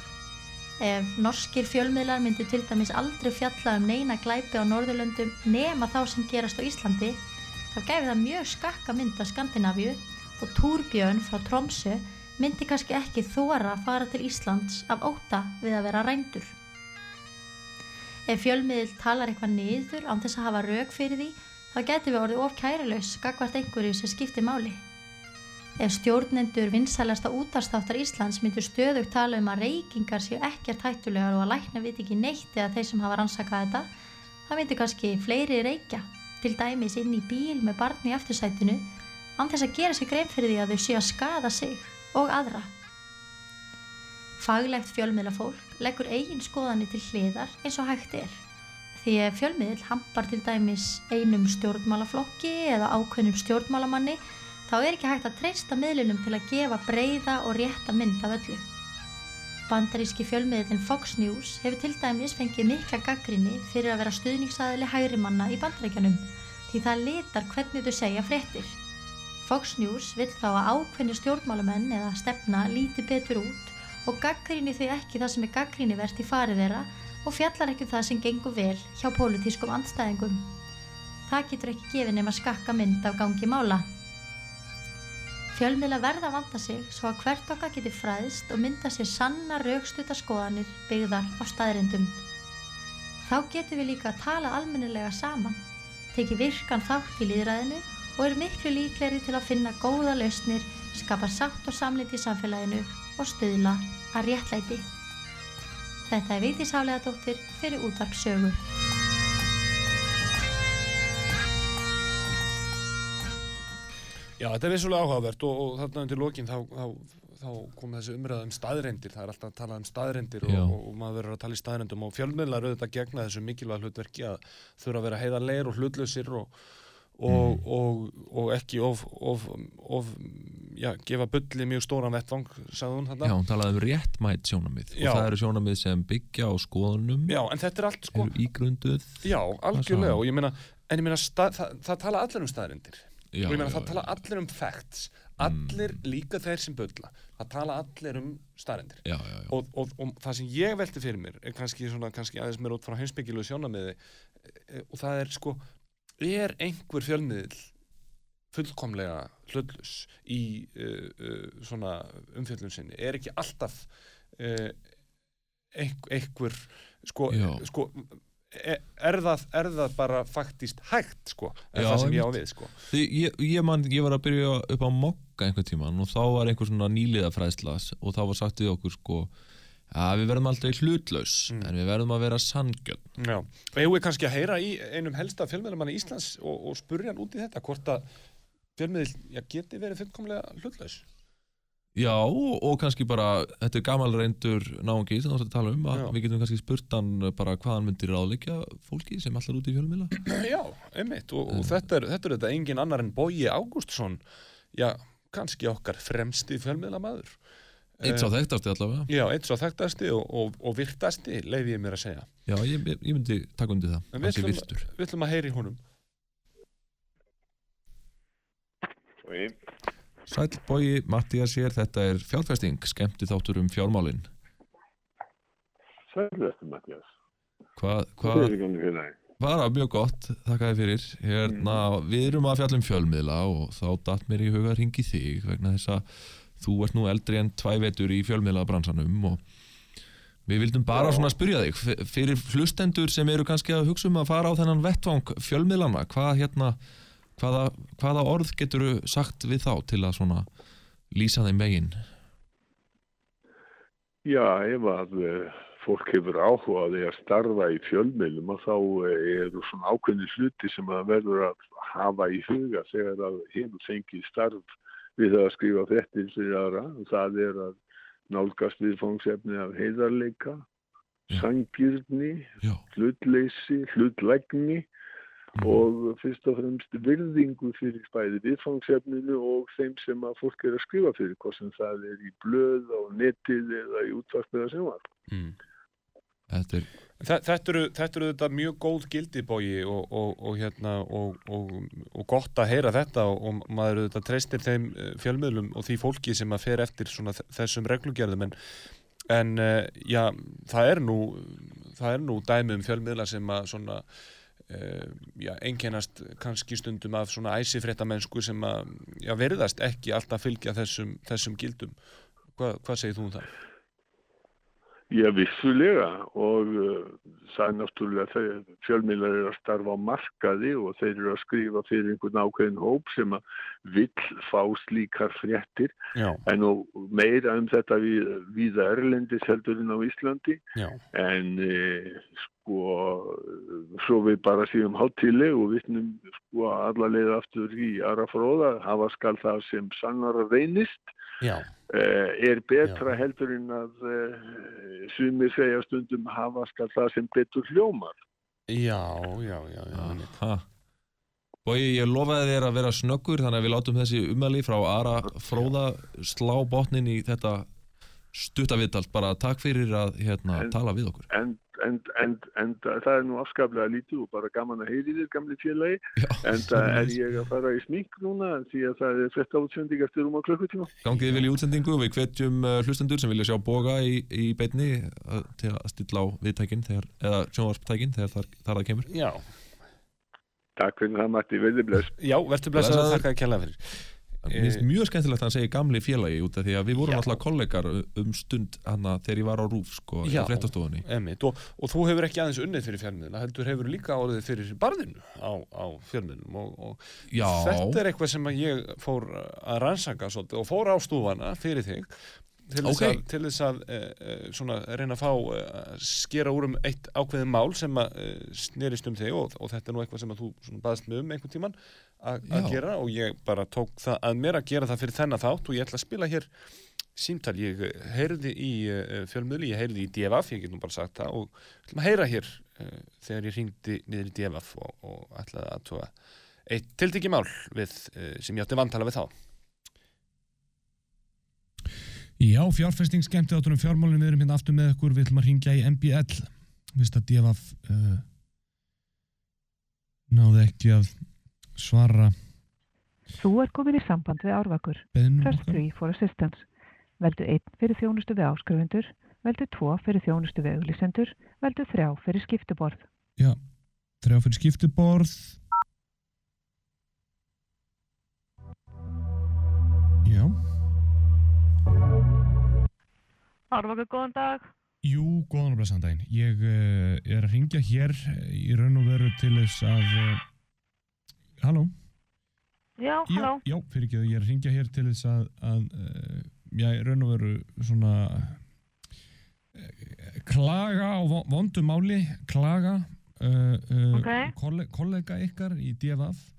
Ef norskir fjölmiðlar myndu til dæmis aldrei fjalla um neina glæpi á Norðurlöndum nema þá sem gerast á Íslandi, þá gæfi það mjög skakka mynd af Skandinavíu og Túrbjörn frá Tromsö myndi kannski ekki þóra að fara til Íslands af óta við að vera rændur. Ef fjölmiðl talar eitthvað niður án þess að hafa rauk fyrir því, þá getur við orðið of kærulaus gagvart einhverju sem skiptir máli. Ef stjórnendur vinsælasta útastáttar Íslands myndur stöðugt tala um að reykingar séu ekkert hættulegar og að lækna viti ekki neitt eða þeir sem hafa rannsakað þetta, það myndur kannski fleiri reykja, til dæmis inn í bíl með barni í aftursætinu, án þess að gera sér grein fyrir því að þau séu að skada sig og aðra. Faglegt fjölmiðlafólk leggur eigin skoðanir til hliðar eins og hægt er. Því ef fjölmiðl hampar til dæmis einum stjórnmálaflokki eða ákveðnum stjórnmálamanni þá er ekki hægt að treysta miðlunum til að gefa breyða og rétta mynd af öllu. Bandaríski fjölmiðlinn Fox News hefur til dæmis fengið mikla gaggrinni fyrir að vera stuðningsaðili hægri manna í bandaríkjanum því það litar hvernig þau segja fréttir. Fox News vill þá að ákveðni stjórnmálamenn eða stefna líti betur út og gaggrinni þau ekki það sem er gaggrinni verðt í farið þeirra og fjallar ekki um það sem gengur vel hjá pólitískum andstæðingum. Það getur ekki gefið nema skakka mynd af gangi mála. Fjölmiðla verða vanda sig svo að hvert okkar geti fræðst og mynda sér sanna raukstuta skoðanir byggðar á staðrindum. Þá getum við líka að tala almennilega saman, teki virkan þátt í líðræðinu og eru miklu líkleri til að finna góða lausnir, skapa sátt og samliti í samfélaginu og stuðla að réttlæti. Þetta er Vigdís Hafleðadóttir fyrir útvarp sögu. Já, þetta er vissulega áhugavert og, og þarna undir lokin þá, þá, þá kom þessi umræða um staðreindir, það er alltaf að tala um staðreindir og, og, og maður verður að tala í staðreindum og fjölmiðlar auðvitað gegna þessu mikilvæg hlutverki að þurfa að vera heiðarleir og hlutlausir og, og, og, og ekki of, of, of já, gefa bulli mjög stóran vettvang, sagði hún Já, þarna. hún talaði um réttmætt sjónamið Já. og það eru sjónamið sem byggja á skoðunum. Já, en þetta er allt sko, eru ígrunduð. Já, algjörlega. og ég meina, en ég meina, það, það tala allir um staðreindir. Já, og ég meina já, það já. tala allir um facts. Allir líka þeir sem bulla. Það tala allir um staðrendir Já, já, já, og, og, og það sem ég velti fyrir mér er kannski, svona, kannski aðeins mér út frá heimsbyggilu sjónamiði e, og það er sko er einhver fjölmiðl fullkomlega hlutlus í uh, uh, svona umfjöllun sinni. Er ekki alltaf uh, einhver, einhver sko, sko er, er, það, er það bara faktist hægt sko, er Já, það sem ég á við sko? Því, ég, ég, man, ég var að byrja upp á mokka einhvern tíman og þá var einhver svona nýliðafræðslas og þá var sagt við okkur sko að við verðum aldrei hlutlaus Mm. en við verðum að vera sanngjörn. Já, og ég er kannski að heyra í einum helsta fjölmiðlumanni Íslands og, og spurja hann út í þetta hvort að fjölmiðl já, geti verið fullkomlega hlutlaus? Já, og, kannski bara, þetta er gamal reyndur náungi sem þú ætti að tala um að Já. við getum kannski spurt hann bara hvað hann myndir ráðleikja fólki sem allar út í fjölumila (clears throat) Já, einmitt og, og þetta, er, þetta er þetta engin annar en Bogi Ágústsson já, kannski okkar fremsti fjölmiðlamaður. Eitt sá þekktasti allavega. Já, eitt svo þekktasti og, og, og virtasti leiði ég mér að segja. Já, ég, ég, myndi taka undir það, hann sé virtur. við ætlum að heyra í Bogi, Mattías hér, þetta er fjárfesting, skemmti þáttur um fjármálin. Sælvæstu, Mattias. Hvað, Hvað er það? bara mjög gott, þakka þér fyrir. Hérna, við erum að fjalla um fjölmiðla og þá datt mér í huga að ringi þig vegna þess að þú ert nú eldri en tvæ vetur í fjölmiðlabransanum og við vildum bara svona spyrja þig. Fyrir hlustendur sem eru kannski að hugsa um að fara á þennan vettvang fjölmiðlana hvað hérna, hvaða, hvaða orð getur sagt við þá til að svona lýsa þeim megin Já, ef að eh, fólk hefur áhuga á því að starfa í fjölmiðlum og þá eh, eru svona ákveðni hluti sem að verður að hafa í huga þegar að hefur fengið starf við að skrifa fréttir fyrir aðra. Það er að nálgast viðfangsefni af heiðarleika, sangirni, hlutleysi, hlutlægni og fyrst og fremst virðingu fyrir bæði viðfangsefninu og þeim sem að fólk er að skrifa fyrir, hvað sem það er í blöð á netið eða í útvarpið að sjónvarp. mm. þetta er Þetta eru, þetta eru þetta mjög góð gildibogi og, og, og, hérna, og, og, og gott að heyra þetta og, og maður þetta treystir þeim eh, fjölmiðlum og því fólki sem að fer eftir þessum reglugerðum en, en eh, já, það er nú það er nú dæmi um fjölmiðla sem að svona uh, einkennast kannski stundum af svona æsifréttamennsku sem að já, verðast ekki alltaf fylgja þessum, þessum gildum. Hva, hvað segir þú um það? Já, vissulega og uh, það er náttúrulega fjölmiðlar eru að starfa á markaði og þeir eru að skrifa fyrir einhvern ákveðin hóp sem að vill fá slíkar fréttir. Já, en meira um þetta við, við Erlendis heldur en á Íslandi. Já, en e, sko svo við bara séum hátileg og vittnum sko alla leið aftur í Ara fróða hafa skal það sem sannar reynist já, eh, er betra heldur en að eh, sumir segja stundum hafa skal það sem betur hljómar. já, já, já, já. Aha. Bogi, ég lofaði þér að vera snöggur þannig að við látum þessi umæli frá Ara Fróða slá botnin í þetta stuttavittalt bara takk fyrir að hérna, En- tala við okkur En, en, en, en það er nú afskaplega lítið og bara gaman að heyri þér gamli félagi Já, en það er ég að fara í smink núna því að það er frétta útsending eftir um á klukkutíma. Gangið vel í útsendingu og við hvetjum uh, hlustendur sem vilja sjá boga í, í beinni uh, til að stilla á viðtækin þegar, eða sjónvarptækin þegar þar, þar það kemur Já, Takk fyrir það Matti, veðið bless. já, verður blessað að Blessaður. þakka að kella fyrir. Mér finnst mjög skemmtilegt að hann segi gamli félagi út af því að við vorum Já. alltaf kollegar um stund hana þegar ég var á rúf sko, í Já. fréttastofunni Emitt, og, og þú hefur ekki aðeins unnið fyrir fjölmiðla, heldur hefur líka orðið fyrir barðinu á, á fjölmiðlum og, og þetta er eitthvað sem ég fór að rannsaka svolítið og fór á stúfana fyrir þig til þess Ok. að, til þess að uh, svona, reyna að fá uh, skera úr um eitt ákveðið mál sem að uh, snerist um þig og, og þetta er nú eitthvað sem að þú baðst mig um einhvern tíman að gera og ég bara tók það að mér að gera það fyrir þennan þátt og ég ætla að spila hér símtal, ég heyrði í fjölmiðli, ég heyrði í DFF, ég get nú bara sagt það og ætlum að heyra hér þegar ég ringdi niður í DFF og, og ætlaði að tóa eitt tiltekki mál við, uh, sem ég átti vantala við þá. Já, fjárfesting skemmti áttunum fjármálinn við erum hérna aftur með ykkur, við ætlum að ringja í MBL Vist að DFF uh, náði ekki að svara Þú er komin í samband við árvakur. okkar 3 for assistance. Veldu 1 fyrir þjónustu við áskrifundur, veldu 2 fyrir þjónustu við auglisendur, veldu 3 fyrir skiptuborð. Já, þrjá fyrir skiptuborð Já, Árvakur, góðan dag. jú, góðan og blessan daginn Ég uh, er að ringja hér eh, í raun og veru til þess að uh, Halló Já, Já, já fyrir ekki ég er að ringja hér til þess að, að uh, já, í raun og veru svona klaga á vo- vondu máli, klaga uh, uh, Ok. kolle, kollega ykkar í DFF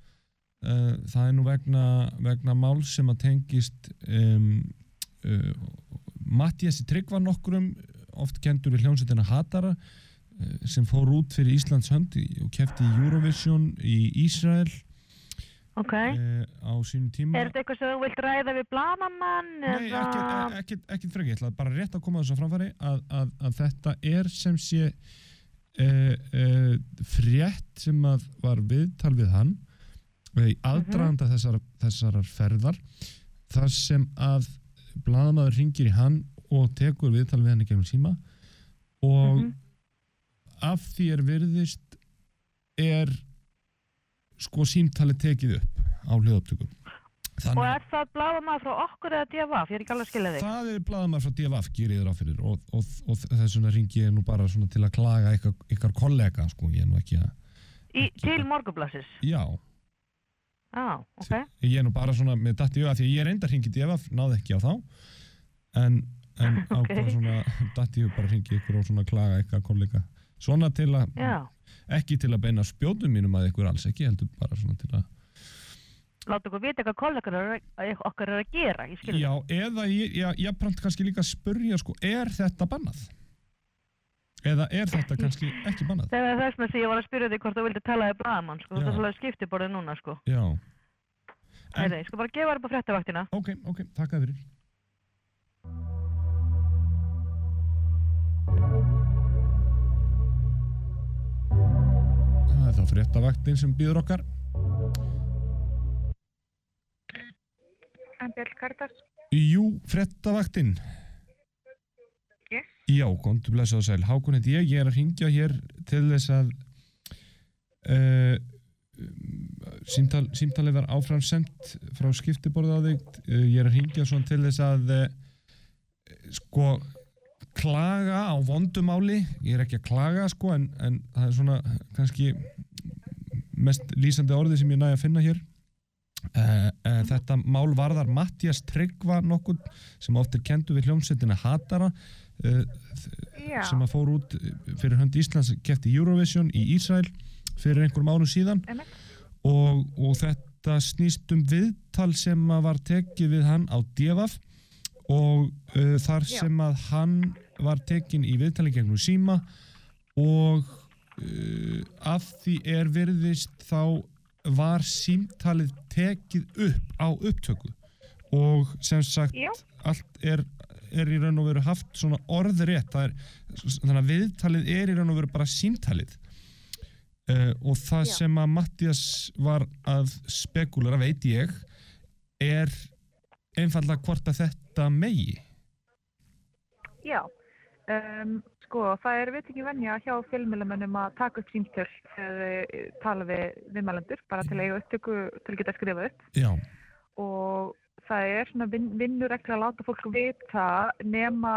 það er nú vegna, vegna mál sem að tengist um, uh, Mattiasi Tryggva nokkrum oft kendur við hljómsveitina Hatara uh, sem fór út fyrir Íslands hönd og kefti í Eurovision í Ísrael Ok. uh, á sínum tíma Er þetta eitthvað sem þú vilt ræða við bladamann? Nei, ekkert, ekkert, ekkert frekar, ég ætla bara rétt að koma þessu á framfæri að, að, að þetta er sem sé uh, uh, frétt sem að var viðtal við hann uh, í aðdraganda þessar, þessarar ferðar þar sem að blaðamaður ringir í hann og tekur viðtal við hann í gegnum síma og af því er virðist er sko símtali tekið upp á hljóðuptökum Og er það bladamann frá okkur eða DFF? Ég er ekki alveg að skilja þig. Það er blaðamæður frá DFF gerir þér á fyrir og, og, og þess vegna ringi ég nú bara til að klaga ykkar, ykkar kollega sko, ég er nú ekki að Í, til morgunblassis? já, Já, ok. ég er nú bara svona með datti í auga því að ég er enda hringi DFF, náði ekki á þá en, en á (laughs) Ok. bara svona datti ég bara hringi ykkur og svona klaga ykkar kollega svona til að ekki til að beina spjóðum mínum að ykkur alls ekki, heldur bara svona til að Láta okkur vita hvað kollegar að okkar er að gera, ég skilja. Já, eða ég, ég, ég prant kannski líka að spurja sko, er þetta bannað? Eða er þetta kannski ekki bannað? Það er þess með því ég var að spyrja því hvort þú vildi tala við bladamann, sko. Er svolítið skiptiborðið núna, sko. Já, Nei, nei, ég skal bara gefa þér upp á fréttavaktina. ok, ok, takk að fyrir. Það er þá fréttavaktin sem býður okkar. En Björn Kardas? Jú, fréttavaktin. Já, komdu blessa og sæl. Hákon heit ég, ég er að ringja hér til þess að uh, símtal, símtalið var áfram sendt frá skiptiborðu á þig. Uh, ég er að ringja svona til þess að uh, sko klaga á vondumáli. Ég er ekki að klaga sko en, en það er svona kannski mest lýsandi orði sem ég næði að finna hér. Uh, uh, þetta mál varðar Mattias Tryggva nokkur sem oft er kendu við hljómsveitina Hatara Já. sem að fór út fyrir hönd Íslands kefti Eurovision í Ísrael fyrir einhverjum árum síðan og, og þetta snýst um viðtal sem að var tekið við hann á Devaf og uh, þar sem að hann var tekin í viðtali gegnum síma og uh, af því er virðist þá var símtalið tekið upp á upptöku og sem sagt Já. allt er, er í raun og veru haft svona orðrétt er, þannig að viðtalið er í raun og veru bara símtalið. Uh, og það Já. sem að Mattias var að spekulera veit ég er einfallega hvort að þetta megi. Já, um, sko það er veit ekki venja hjá fjölmjölamönnum að taka upp símtöl þau tala við viðmælendur bara til að upptöku til að geta skrifað upp. Já, og það er svona vin, vinnuregla að láta fólk vita nema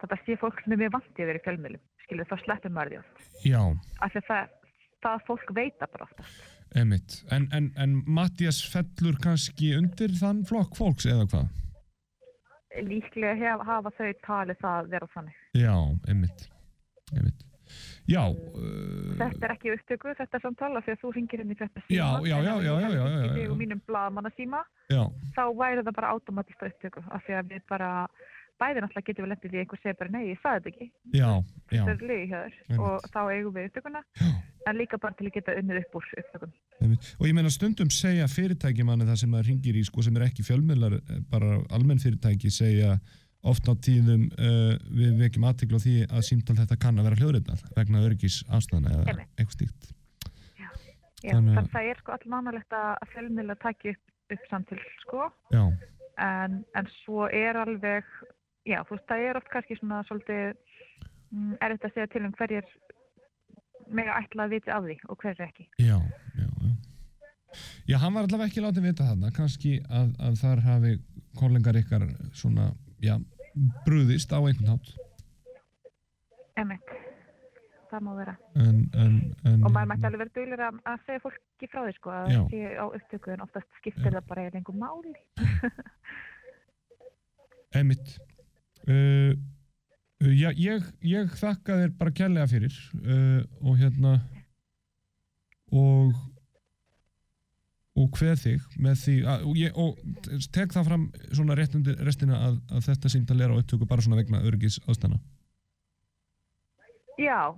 þetta sé fólk sem er mjög vantið verið í fjölmjölum, skilur þá sleppur maður því oft. já, Af því að það, það fólk veita bara ofta. emitt en, en, en Mattias fellur kannski undir þann flokk fólks eða hvað? líklega hef, hafa þau talið það vera þannig. Já, einmitt, einmitt. Já, uh, Þetta er ekki upptöku, þetta er samtala því að þú ringir henni þetta síma. Já, já, já, já, já, já, já, já. Í mínum blaðmanna síma, já, þá væri það bara automatist upptöku af því að við bara, bæði náttúrulega getum við því að einhver segir bara nei, ég sagði þetta ekki. já, já, Þetta er liði hjá þér Einmitt. og þá eigum við upptökuna, en líka bara til að geta unnið upp úr upptökum. einmitt. Og ég meina stundum segja fyrirtæki manni það sem maður ringir í, sko, sem er ekki fjölmiðlar, eh, bara almenn fyrirtæki segja oft á tíðum uh, við vekjum aðtikla á því að símtal þetta kann að vera hljóðritað vegna öryggis ástæðana eða eitthvað stíkt. Já, Þannig þannig að- að það er sko allmannalegt að fjölmiðla taki upp, upp samtil, sko, Já, en, en svo er alveg, já, þú veist, það er oft kannski svona svolítið mm, erfitt að segja til um hverjir mega ætla að vita af því og hverjir ekki. já, já, já. Já, hann var allavega ekki látið vita þarna, kannski að, að þar hafi kollegar ykkar svona, já, brúðist á einhvern hátt. Emmett, það má vera. En, en, en, Og maður mætti alveg vera duglir að, að segja fólki frá því, sko, að Já. það sé á upptöku en oftast skiptir það bara í lengur máli. (laughs) Einmitt uh, uh, já, ég, ég þakka þér bara kærlega fyrir uh, og hérna og og hver þig með því að, og, ég, og tek það fram svona rétt undir restina að, að þetta símtal er á upptöku bara svona vegna öryggis ástæðna Já,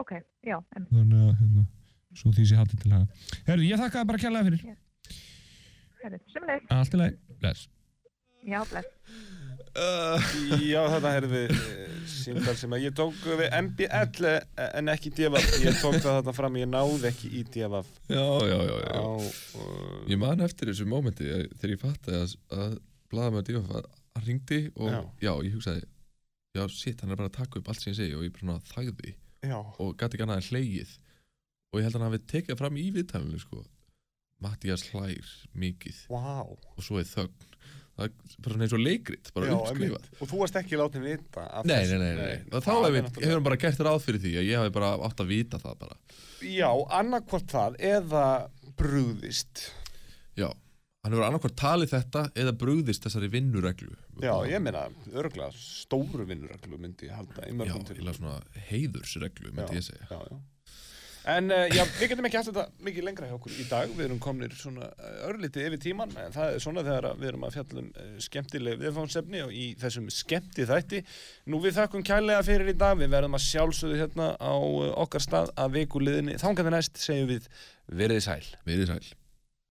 ok, já, em, þannig að hérna, svo því sé haldið til haga. Herðu, ég þakka það bara kærlega fyrir. Herri, semleis, allt í lagi, bless. Já, bless. Já, þetta heyrðum við eh, símtal sem að ég tók við MBL eh, en ekki DFF. Ég tók það þetta fram, ég náði ekki í DFF. Já, já, já, já. Á, uh, Ég man eftir þessu mómenti eh, þegar ég fattaði að, að blaða með DFF að hann ringdi og Já. já. ég hugsaði já, shit, hann er bara að taka upp allt sem ég segi og ég bara þagði já, og gæti ekki annað en hlegið og ég held að hann hafi tekið fram í viðtalinu sko. Mattias hlær mikið vá. og svo er þögn það er bara eins og leikrit, bara Já, uppskrifað. Og þú varst ekki látið vita Nei, nei, nei, nei. Og þá hefur hann bara gert ráð fyrir því að ég hef bara átt að vita það bara Já, annarkvort það eða brúðist. Já, hann hefur annarkvært talið þetta eða brugðist þessari vinnureglu Já, ég meina, örgulega stóru vinnureglu myndi ég halda Já, til. eða svona heiðursreglu, myndi ég segja Já, já. En uh, já, við getum ekki haft þetta mikið lengra hjá okkur í dag, við erum komnir svona uh, örlítið yfir tíman, en það er svona þegar við erum að fjalla um uh, skemmtileg viðfánsefni og í þessum skemmti þætti. Nú við þakkum kærlega fyrir í dag, við verðum að sjálfsögðu hérna á uh, okkar stað að viku liðinni. Þannig að næst segjum við verið sæl. Verið sæl